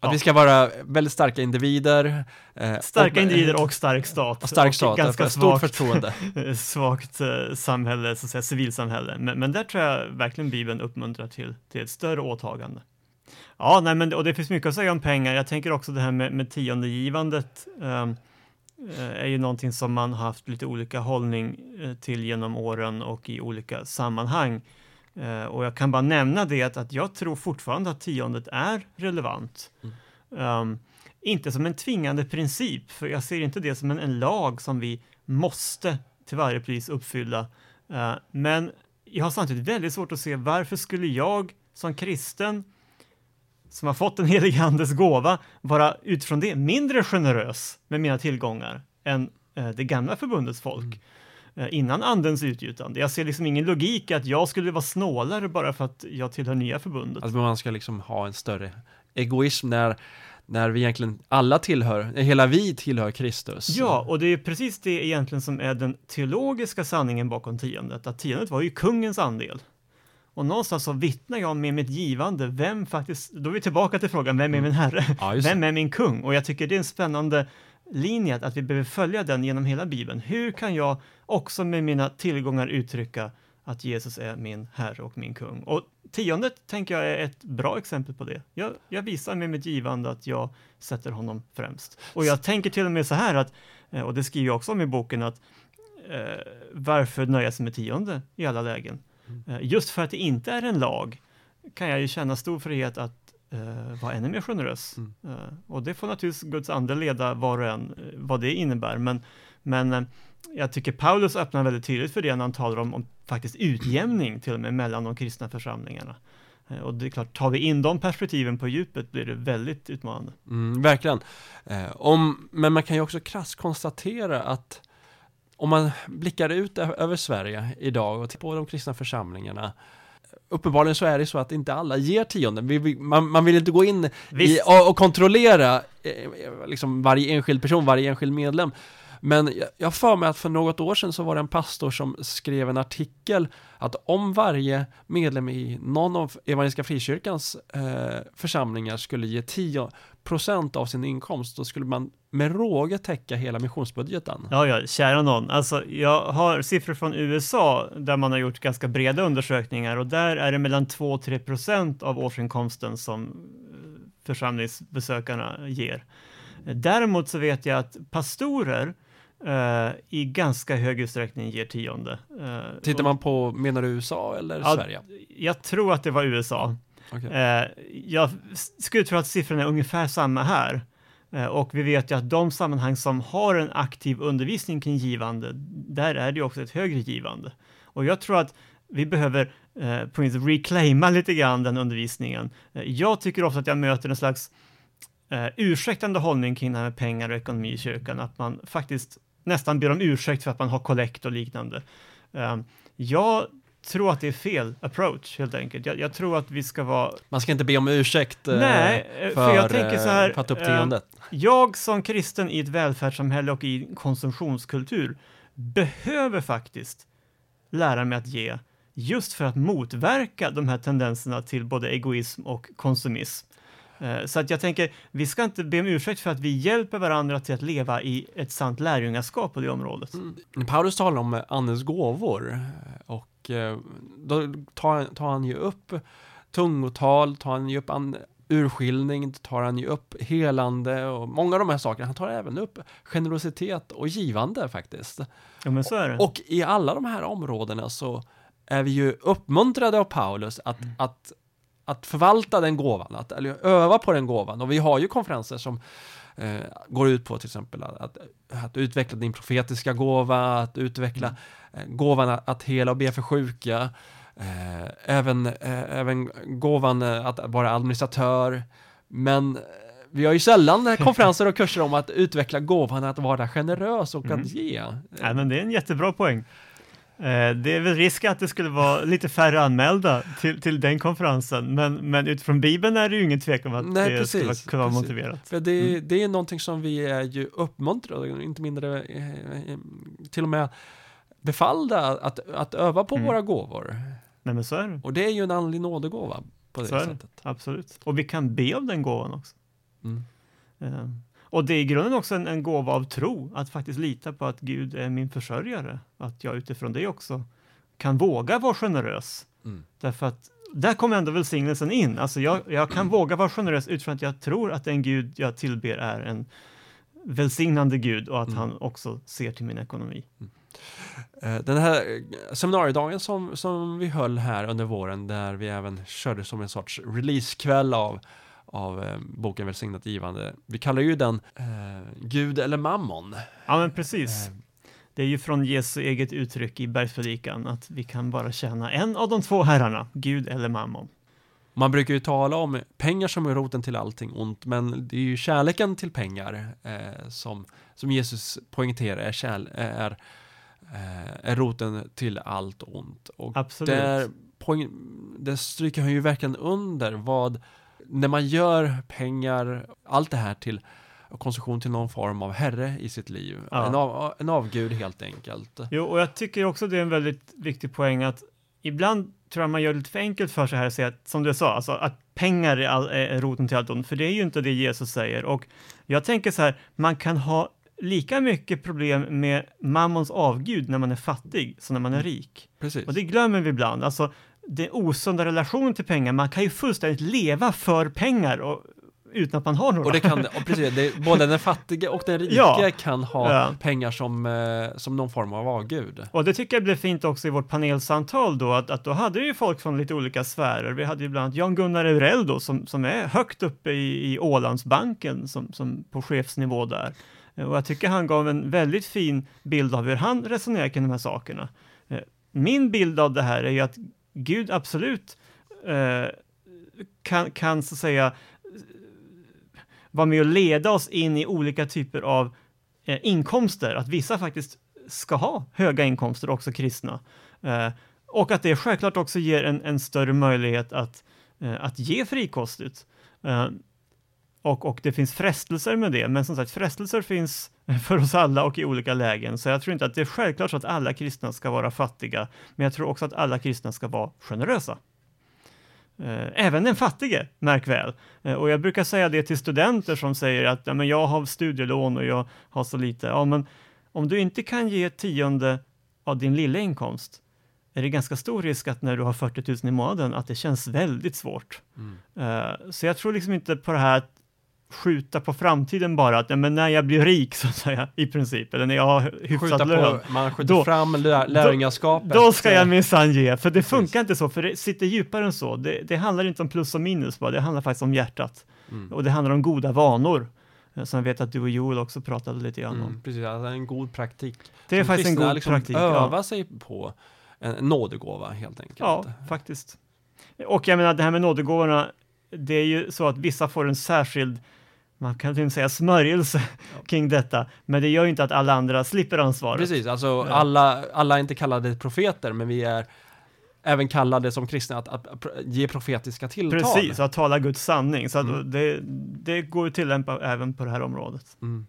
B: Att vi ska vara väldigt starka individer.
D: Eh, starka och, individer och stark stat.
B: Och stark stat,
D: och ganska
B: stort svagt, förtroende. [LAUGHS]
D: svagt eh, samhälle, så att säga, civilsamhälle. Men, men där tror jag verkligen Bibeln uppmuntrar till, till ett större åtagande. Ja, nej, men, och det finns mycket att säga om pengar. Jag tänker också det här med, med tiondegivandet. Um, är ju någonting som man har haft lite olika hållning till genom åren och i olika sammanhang. Uh, och jag kan bara nämna det att, att jag tror fortfarande att tiondet är relevant. Mm. Um, inte som en tvingande princip, för jag ser inte det som en, en lag som vi måste till varje pris uppfylla. Uh, men jag har samtidigt väldigt svårt att se varför skulle jag som kristen som har fått en [LAUGHS] helig andes gåva vara utifrån det mindre generös med mina tillgångar än uh, det gamla förbundets folk. Mm. Eh, innan andens utgjutande. Jag ser liksom ingen logik att jag skulle vara snålare bara för att jag tillhör nya förbundet.
B: Alltså man ska liksom ha en större egoism när när vi egentligen alla tillhör, hela vi tillhör Kristus.
D: Ja, och det är precis det egentligen som är den teologiska sanningen bakom tiondet, att tiondet var ju kungens andel. Och någonstans så vittnar jag med mitt givande, vem faktiskt, då är vi tillbaka till frågan, vem är mm. min herre? Ja, vem är min kung? Och jag tycker det är en spännande linje, att vi behöver följa den genom hela Bibeln. Hur kan jag också med mina tillgångar uttrycka att Jesus är min Herre och min kung? Och tiondet tänker jag är ett bra exempel på det. Jag, jag visar med mitt givande att jag sätter honom främst. Och jag tänker till och med så här att, eh, och det skriver jag också om i boken, att eh, varför nöja sig med tionde i alla lägen? Mm. Eh, just för att det inte är en lag kan jag ju känna stor frihet att uh, vara ännu mer generös. Mm. Uh, och det får naturligtvis Guds ande leda var och en uh, vad det innebär. Men, men jag tycker Paulus öppnar väldigt tydligt för det när han talar om, om faktiskt utjämning till och med mellan de kristna församlingarna. Och det är klart, tar vi in de perspektiven på djupet blir det väldigt utmanande.
B: Mm, verkligen. Eh, om, men man kan ju också krasst konstatera att om man blickar ut över Sverige idag och tittar på de kristna församlingarna uppenbarligen så är det så att inte alla ger tionde. Man, man vill inte gå in i, och, och, kontrollera eh, liksom varje enskild person, varje enskild medlem. Men jag har för mig att för något år sedan så var det en pastor som skrev en artikel att om varje medlem i någon av Evangeliska Frikyrkans eh, församlingar skulle ge 10% av sin inkomst, då skulle man med råge täcka hela missionsbudgeten.
D: Ja, ja, kära någon. Alltså, jag har siffror från USA där man har gjort ganska breda undersökningar och där är det mellan 2-3% av årsinkomsten som eh, församlingsbesökarna ger. Däremot så vet jag att pastorer Uh, i ganska hög utsträckning ger tionde.
B: Uh, Tittar man på, menar du USA eller ja, Sverige?
D: Jag tror att det var USA. Okay. Uh, jag skulle tro att siffrorna är ungefär samma här. och vi vet ju att de sammanhang som har en aktiv undervisning kring givande, där är det också ett högre givande. Och jag tror att vi behöver på något reclaima lite grann den undervisningen. jag tycker ofta att jag möter en slags ursäktande hållning kring det här med pengar och ekonomi i kyrkan, att man faktiskt nästan ber om ursäkt för att man har kollekt och liknande. Um, jag tror att det är fel approach helt enkelt. Jag, jag, tror att vi ska vara...
B: Man ska inte be om ursäkt eh, Nej, för, för jag tänker så här, eh,
D: Jag som kristen i ett välfärdssamhälle och i konsumtionskultur behöver faktiskt lära mig att ge just för att motverka de här tendenserna till både egoism och konsumism. Eh, så att jag tänker, vi ska inte be om ursäkt för att vi hjälper varandra till att leva i ett sant lärjungaskap på det området. Mm.
B: Paulus talar om andens gåvor och eh, då tar, tar han ju upp tungotal, tar han ju upp urskiljning, tar han ju upp helande och många av de här sakerna. Han tar även upp generositet och givande faktiskt.
D: Ja, men så är det.
B: Och, och i alla de här områdena så är vi ju uppmuntrade av Paulus att, mm. att att förvalta den gåvan, att, eller öva på den gåvan. Och vi har ju konferenser som eh, går ut på till exempel att, att, att, utveckla din profetiska gåva, att utveckla mm. eh, gåvan att, att hela och be för sjuka, eh, även, eh, även gåvan eh, att vara administratör. Men eh, vi har ju sällan [LAUGHS] konferenser och kurser om att utveckla gåvan att vara generös och mm. att ge.
D: Ja, men det är en jättebra poäng. Eh, det är väl risk att det skulle vara lite färre anmälda till, till den konferensen, men, men utifrån Bibeln är det ju ingen tvekan om att Nej, det precis, skulle kunna vara motiverat.
B: För det, mm. det är någonting som vi är ju uppmuntrade, inte mindre, eh, eh, till och med befallda att, att öva på mm. våra gåvor.
D: Nej, men så är det.
B: Och det är ju en andlig nådegåva på det
D: så
B: sättet.
D: Absolut. Och vi kan be om den gåvan också.
B: Mm.
D: Och det är i grunden också en, en gåva av tro, att faktiskt lita på att Gud är min försörjare. Att jag utifrån det också kan våga vara generös.
B: Mm.
D: Därför att där kommer ändå välsignelsen in. Alltså jag, jag kan våga vara generös utifrån att jag tror att den Gud jag tillber är en välsignande Gud och att
B: Mm.
D: han också ser till min ekonomi.
B: Eh, Den här eh, seminariedagen som, som vi höll här under våren, där vi även körde som en sorts releasekväll av, av eh, boken Välsignat givande. Vi kallar ju den eh, Gud eller Mammon.
D: Ja, men precis.
B: Eh,
D: Det är ju från Jesu eget uttryck i bergspredikan att vi kan bara tjäna en av de två herrarna, Gud eller mammon.
B: Man brukar ju tala om pengar som är roten till allting ont, men det är ju kärleken till pengar eh, som, som Jesus poängterar är, kärl, är, eh, är roten till allt ont. Och
D: Absolut.
B: där, poäng, där stryker han ju verkligen under vad, när man gör pengar, allt det här till konsumtion till någon form av herre i sitt liv.
D: Ja.
B: En, av, en avgud helt enkelt.
D: Jo, och jag tycker också det är en väldigt viktig poäng att ibland tror jag man gör det lite för enkelt för sig här och säger att, som du sa, alltså att pengar är, all, är roten till allt ont, för det är ju inte det Jesus säger. Och jag tänker så här, man kan ha lika mycket problem med mammons avgud när man är fattig som när man är rik.
B: Precis.
D: Och det glömmer vi ibland. Alltså, det osunda relationen till pengar, man kan ju fullständigt leva för pengar och, utan att man har några.
B: Och det kan, [LAUGHS] och precis, det, både den fattige och den rike
D: Ja.
B: kan ha
D: Ja.
B: pengar som, eh, som någon form av avgud.
D: Och det tycker jag blev fint också i vårt panelsamtal då, att, att då hade ju folk från lite olika sfärer. Vi hade ju bland annat Jan-Gunnar Eurell då, som, som är högt uppe i, i Ålandsbanken, som, som på chefsnivå där. Och jag tycker han gav en väldigt fin bild av hur han resonerar kring de här sakerna. Eh, Min bild av det här är ju att Gud absolut eh, kan, kan så att säga vara med och leda oss in i olika typer av eh, inkomster, att vissa faktiskt ska ha höga inkomster, också kristna. Eh, och att det självklart också ger en, en större möjlighet att, eh, att ge frikostigt. Och, och det finns frestelser med det, men som sagt, frestelser finns [LAUGHS] för oss alla och i olika lägen. Så jag tror inte att det är självklart så att alla kristna ska vara fattiga, men jag tror också att alla kristna ska vara generösa. Eh, Även den fattige, märk väl. Eh, Och jag brukar säga det till studenter som säger att ja, men jag har studielån och jag har så lite. Ja, men om du inte kan ge tionde av din lilla inkomst är det ganska stor risk att när du har 40 000 i månaden att det känns väldigt svårt.
B: Mm.
D: Eh, Så jag tror liksom inte på det här att skjuta på framtiden bara, att men när jag blir rik [LAUGHS] så att säga, i princip, eller när jag har
B: Skjuta
D: hyfsad lön.
B: på, man skjuter
D: Då-
B: fram lär, lärjungaskapet.
D: Då ska jag minsann ge, för det
B: Precis.
D: funkar inte så, för det sitter djupare än så. Det, det handlar inte om plus och minus bara, det handlar faktiskt om hjärtat.
B: Mm.
D: Och det handlar om goda vanor, eh, som jag vet att du och Joel också pratade lite grann om.
B: Mm, precis, alltså en god praktik.
D: Det är
B: Som
D: faktiskt en god
B: liksom
D: praktik.
B: öva
D: Ja.
B: sig på en en nådegåva helt enkelt.
D: ja, faktiskt. Och jag menar, det här med nådegåvorna, det är ju så att vissa får en särskild man kan och med säga smörjelse kring detta, men det gör ju inte att alla andra slipper ansvaret.
B: Precis, alltså
D: Ja.
B: alla, alla är inte kallade profeter, men vi är även kallade som kristna att, att, att ge profetiska tilltal.
D: Precis, att tala Guds sanning. Så
B: Mm.
D: det, det går att tillämpa även på det här området.
B: Mm.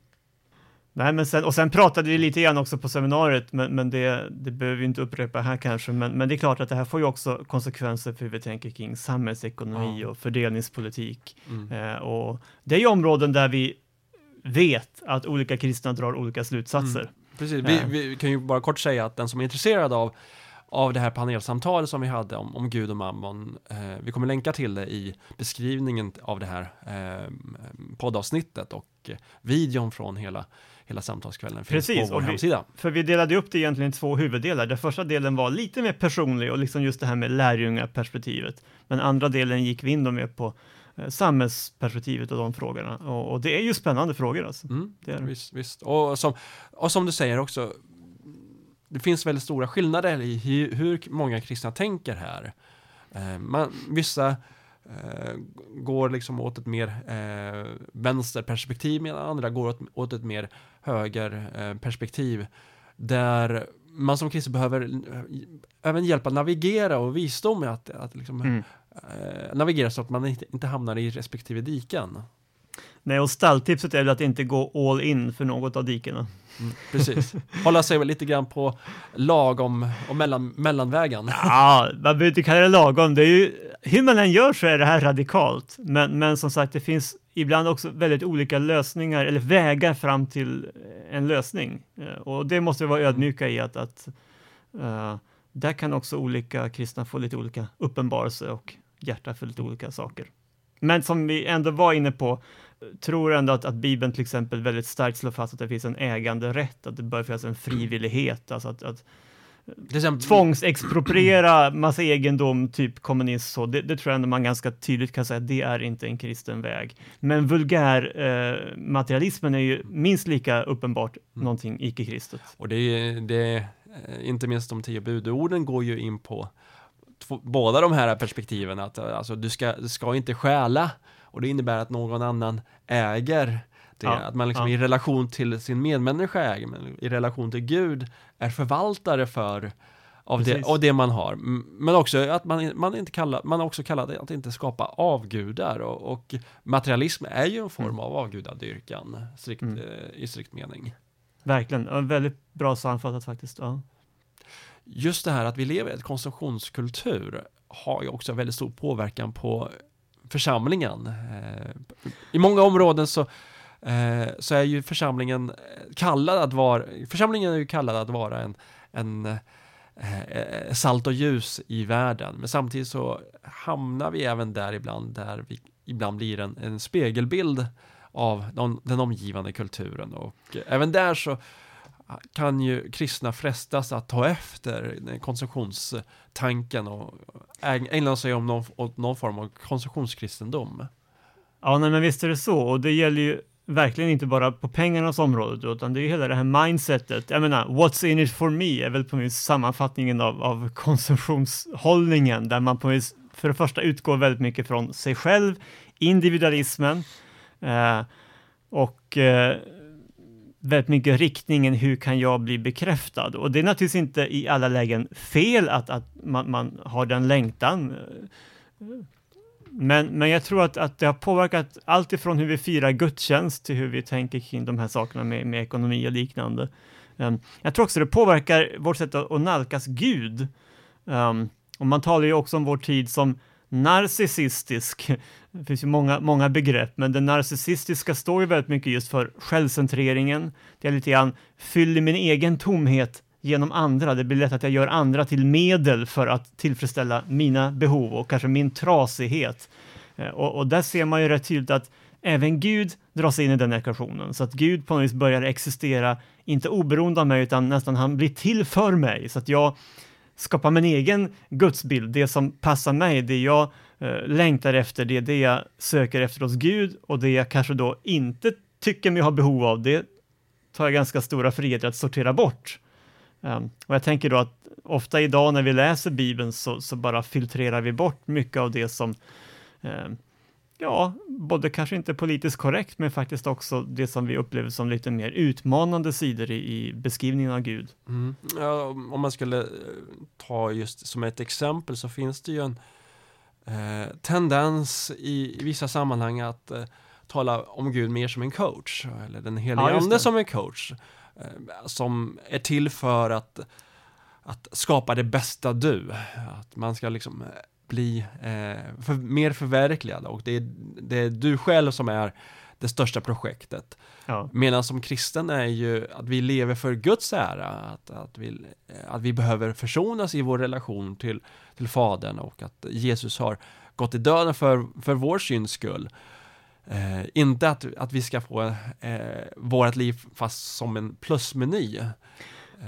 D: Nej, men sen, och sen pratade vi lite grann också på seminariet, men, men det, det behöver vi inte upprepa här kanske. Men, men det är klart att det här får ju också konsekvenser för hur vi tänker kring samhällsekonomi
B: Ja.
D: och fördelningspolitik.
B: Mm.
D: Eh, och det är ju områden där vi vet att olika kristna drar olika slutsatser.
B: Mm. Precis, vi,
D: Ja.
B: vi kan ju bara kort säga att den som är intresserad av av det här panelsamtalet som vi hade om, om Gud och Mammon. Eh, vi kommer länka till det i beskrivningen av det här eh, poddavsnittet och eh, videon från hela, hela samtalskvällen finns
D: Precis,
B: på vår
D: vi-
B: hemsida.
D: För vi delade upp det egentligen i två huvuddelar. Den första delen var lite mer personlig och liksom just det här med lärjungaperspektivet. Men andra delen gick vi in då med på eh, samhällsperspektivet och de frågorna. Och, och det är ju spännande frågor alltså.
B: Mm,
D: Det är
B: visst, visst. Och, som, och som du säger också, det finns väldigt stora skillnader i hur, hur många kristna tänker här. Eh, man, vissa eh, går liksom åt ett mer eh, vänsterperspektiv medan andra går åt, åt ett mer högerperspektiv. Eh, perspektiv, där man som kristen behöver eh, även hjälp att navigera och visdom med att, att liksom,
D: Mm.
B: eh, navigera så att man inte, inte hamnar i respektive diken.
D: Nej, och stalltipset är väl att inte gå all in för något av dikena.
B: Mm, precis. Hålla sig väl lite grann på lagom och mellan, mellanvägen.
D: Ja, man behöver inte kalla det lagom. Det är ju hur man än gör så är det här radikalt, men, men som sagt, det finns ibland också väldigt olika lösningar eller vägar fram till en lösning. Eh, och det måste vi vara ödmjuka i att, att uh, där kan också olika kristna få lite olika uppenbarelse och hjärta för lite olika saker. Men som vi ändå var inne på, tror ändå att, att Bibeln till exempel väldigt starkt slår fast att det finns en äganderätt, att det bör finnas en frivillighet, alltså att, att exempel... tvångsexpropriera massa egendom, typ kommunism, så, det, det, tror jag ändå man ganska tydligt kan säga att det är inte en kristen väg. Men vulgär eh, materialismen är ju minst lika uppenbart mm. någonting icke-kristet.
B: Och det är, det är, inte minst de tio budorden går ju in på båda de här perspektiven, att alltså, du, ska, du ska inte stjäla, och det innebär att någon annan äger det, ja, att man liksom ja. i relation till sin medmänniska äger, men i relation till Gud är förvaltare för av det, av det man har. Men också att man, man, inte kallar, man också kallar det att inte skapa avgudar och, och materialism är ju en form mm. av avgudadyrkan strikt, mm. Eh, i strikt mening.
D: Verkligen, väldigt bra sammanfattat faktiskt. Ja.
B: Just det här att vi lever i ett konsumtionskultur har ju också väldigt stor påverkan på församlingen. Eh, I många områden så eh, så är ju församlingen eh, kallad att vara, församlingen är ju kallad att vara en, en salt och ljus i världen. Men samtidigt så hamnar vi även där ibland, där vi ibland blir en, en spegelbild av den, den omgivande kulturen och även där så kan ju kristna frestas att ta efter konsumtionstanken och ägna sig om någon, åt någon form av konsumtionskristendom.
D: Ja, nej, men visst är det så och det gäller ju verkligen inte bara på pengarnas område, utan det är hela det här mindsetet. Jag menar, what's in it for me är väl på minst sammanfattningen av, av konsumtionshållningen, där man på vis, för det första utgår väldigt mycket från sig själv, individualismen eh, och eh, väldigt mycket riktningen, hur kan jag bli bekräftad? Och det är naturligtvis inte i alla lägen fel att, att man, man har den längtan. Men, men jag tror att, att det har påverkat allt ifrån hur vi firar gudstjänst till hur vi tänker kring de här sakerna med, med ekonomi och liknande. Um, jag tror också det påverkar vårt sätt att, att nalkas Gud. Um, och man talar ju också om vår tid som narcissistisk. Det finns ju många, många begrepp, men det narcissistiska står ju väldigt mycket just för självcentreringen. Det är lite grann, fyller min egen tomhet genom andra. Det blir lätt att jag gör andra till medel för att tillfredsställa mina behov och kanske min trasighet. Eh, och, och där ser man ju rätt tydligt att även Gud dras in i den ekvationen, så att Gud på något vis börjar existera, inte oberoende av mig, utan nästan han blir till för mig, så att jag skapa min egen gudsbild, det som passar mig, det jag eh, längtar efter, det det jag söker efter hos Gud och det jag kanske då inte tycker mig ha behov av, det tar jag ganska stora friheter att sortera bort. Um, och jag tänker då att ofta idag när vi läser Bibeln så, så bara filtrerar vi bort mycket av det som um, ja, både kanske inte politiskt korrekt, men faktiskt också det som vi upplever som lite mer utmanande sidor i, i beskrivningen av Gud.
B: Mm. Ja, om man skulle eh, ta just som ett exempel så finns det ju en eh, tendens i, i, vissa sammanhang att eh, tala om Gud mer som en coach, eller den helige ja, ande som en coach. Eh, som är till för att, att skapa det bästa du. Att man ska liksom eh, bli eh, för, mer förverkligad och det är, det är du själv som är det största projektet. Ja. Medan som kristen är ju att vi lever för Guds ära, att, att, vi, att vi behöver försonas i vår relation till, till Fadern och att Jesus har gått i döden för, för vår syns skull. Eh, inte att, att vi ska få eh, vårt liv fast som en plusmeny.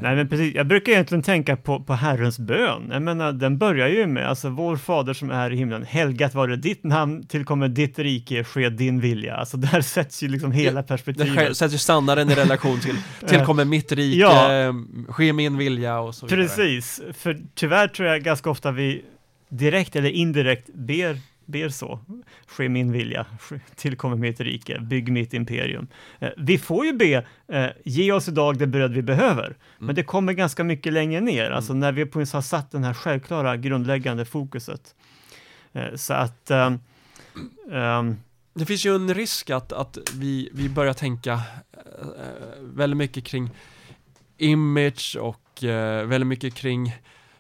D: Nej, men precis. Jag brukar egentligen tänka på, på Herrens bön. Jag menar, den börjar ju med, alltså vår fader som är i himlen, helgat vare ditt namn, tillkommer ditt rike, ske din vilja. Alltså där [LAUGHS] sätts ju liksom hela perspektivet.
B: Det sätts ju standarden i relation till, [LAUGHS] tillkommer mitt rike, ja. ske min vilja och så
D: vidare. Precis, för tyvärr tror jag ganska ofta vi direkt eller indirekt ber ber så. Ske min vilja, tillkommer mitt rike, bygg mitt imperium. Eh, vi får ju be, eh, ge oss idag det bröd vi behöver, mm. men det kommer ganska mycket längre ner, mm. alltså när vi på har satt den här självklara grundläggande fokuset. Eh, så att um, um,
B: det finns ju en risk att, att vi, vi börjar tänka väldigt mycket kring image och väldigt mycket kring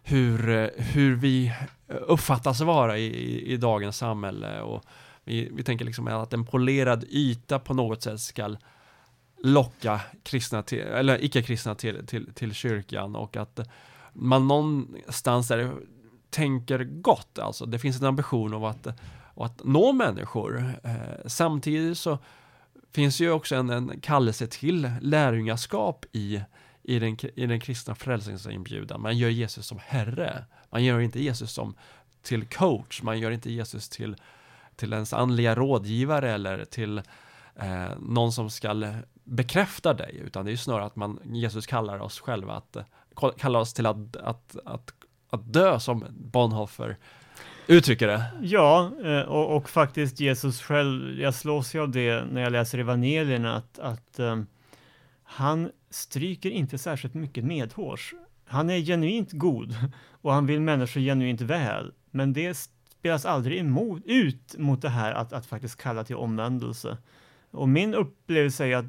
B: hur, hur vi uppfattas vara i, i, i dagens samhälle. Och vi, vi tänker liksom att en polerad yta på något sätt ska locka kristna till, eller icke-kristna till, till, till kyrkan. Och att man någonstans där tänker gott, alltså. Det finns en ambition av att, att nå människor. Eh, samtidigt så finns ju också en, en kallelse till lärjungaskap i, i, den, i den kristna frälsningsinbjudan. Man gör Jesus som Herre. Man gör inte Jesus som till coach, man gör inte Jesus till, till ens andliga rådgivare eller till eh, någon som ska bekräfta dig, utan det är snarare att man, Jesus kallar oss själva att, kallar oss till att, att, att, att dö som Bonhoeffer uttrycker det.
D: Ja, eh, och, och, faktiskt Jesus själv, jag slås ju av det när jag läser evangelierna, att, att um, han stryker inte särskilt mycket medhårs. Han är genuint god och han vill människor genuint väl, men det spelas aldrig emot, ut mot det här att, att faktiskt kalla till omvändelse. Och min upplevelse är att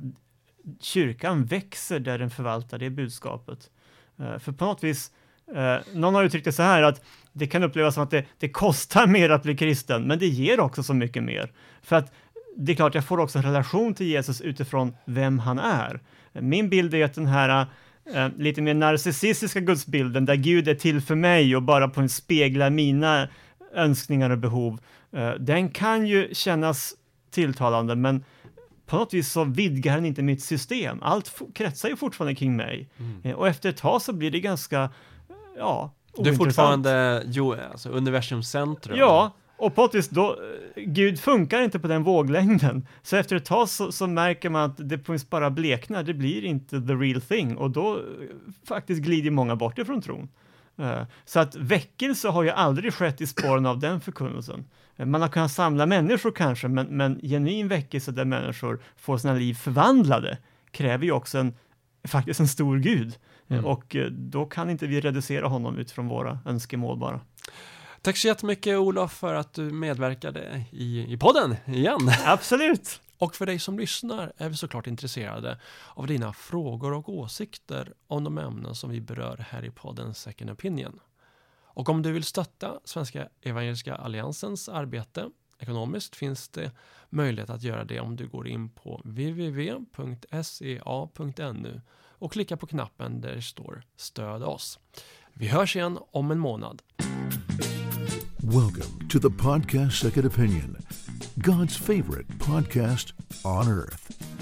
D: kyrkan växer där den förvaltar det budskapet. Eh, för på något vis, eh, någon har uttryckt det så här att det kan upplevas som att det, det kostar mer att bli kristen, men det ger också så mycket mer. För att det är klart, jag får också en relation till Jesus utifrån vem han är. Min bild är att den här uh, lite mer narcissistiska gudsbilden, där Gud är till för mig och bara på en speglar mina önskningar och behov, den kan ju kännas tilltalande, men på något vis så vidgar den inte mitt system. Allt kretsar ju fortfarande kring mig. Mm. Eh, och efter ett tag så blir det ganska, ja,
B: Du är fortfarande jo, alltså universums centrum.
D: Ja, och vis då, eh, Gud funkar inte på den våglängden. Så efter ett tag så, så märker man att det på bara bleknar, det blir inte the real thing och då eh, faktiskt glider många bort ifrån tron. Så att väckelse har ju aldrig skett i spåren av den förkunnelsen. Man har kunnat samla människor kanske, men, men genuin väckelse där människor får sina liv förvandlade kräver ju också en, faktiskt en stor Gud. Mm. Och eh, då kan inte vi reducera honom utifrån våra önskemål bara.
B: Tack så jättemycket Olof för att du medverkade i, i podden igen.
D: Absolut!
B: Och för dig som lyssnar är vi såklart intresserade av dina frågor och åsikter om de ämnen som vi berör här i podden Second Opinion. Och om du vill stötta Svenska Evangeliska Alliansens arbete ekonomiskt finns det möjlighet att göra det om du går in på www.sea.nu och klickar på knappen där det står Stöd oss. Vi hörs igen om en månad.
A: Welcome to the podcast Second Opinion, God's favorite podcast on earth.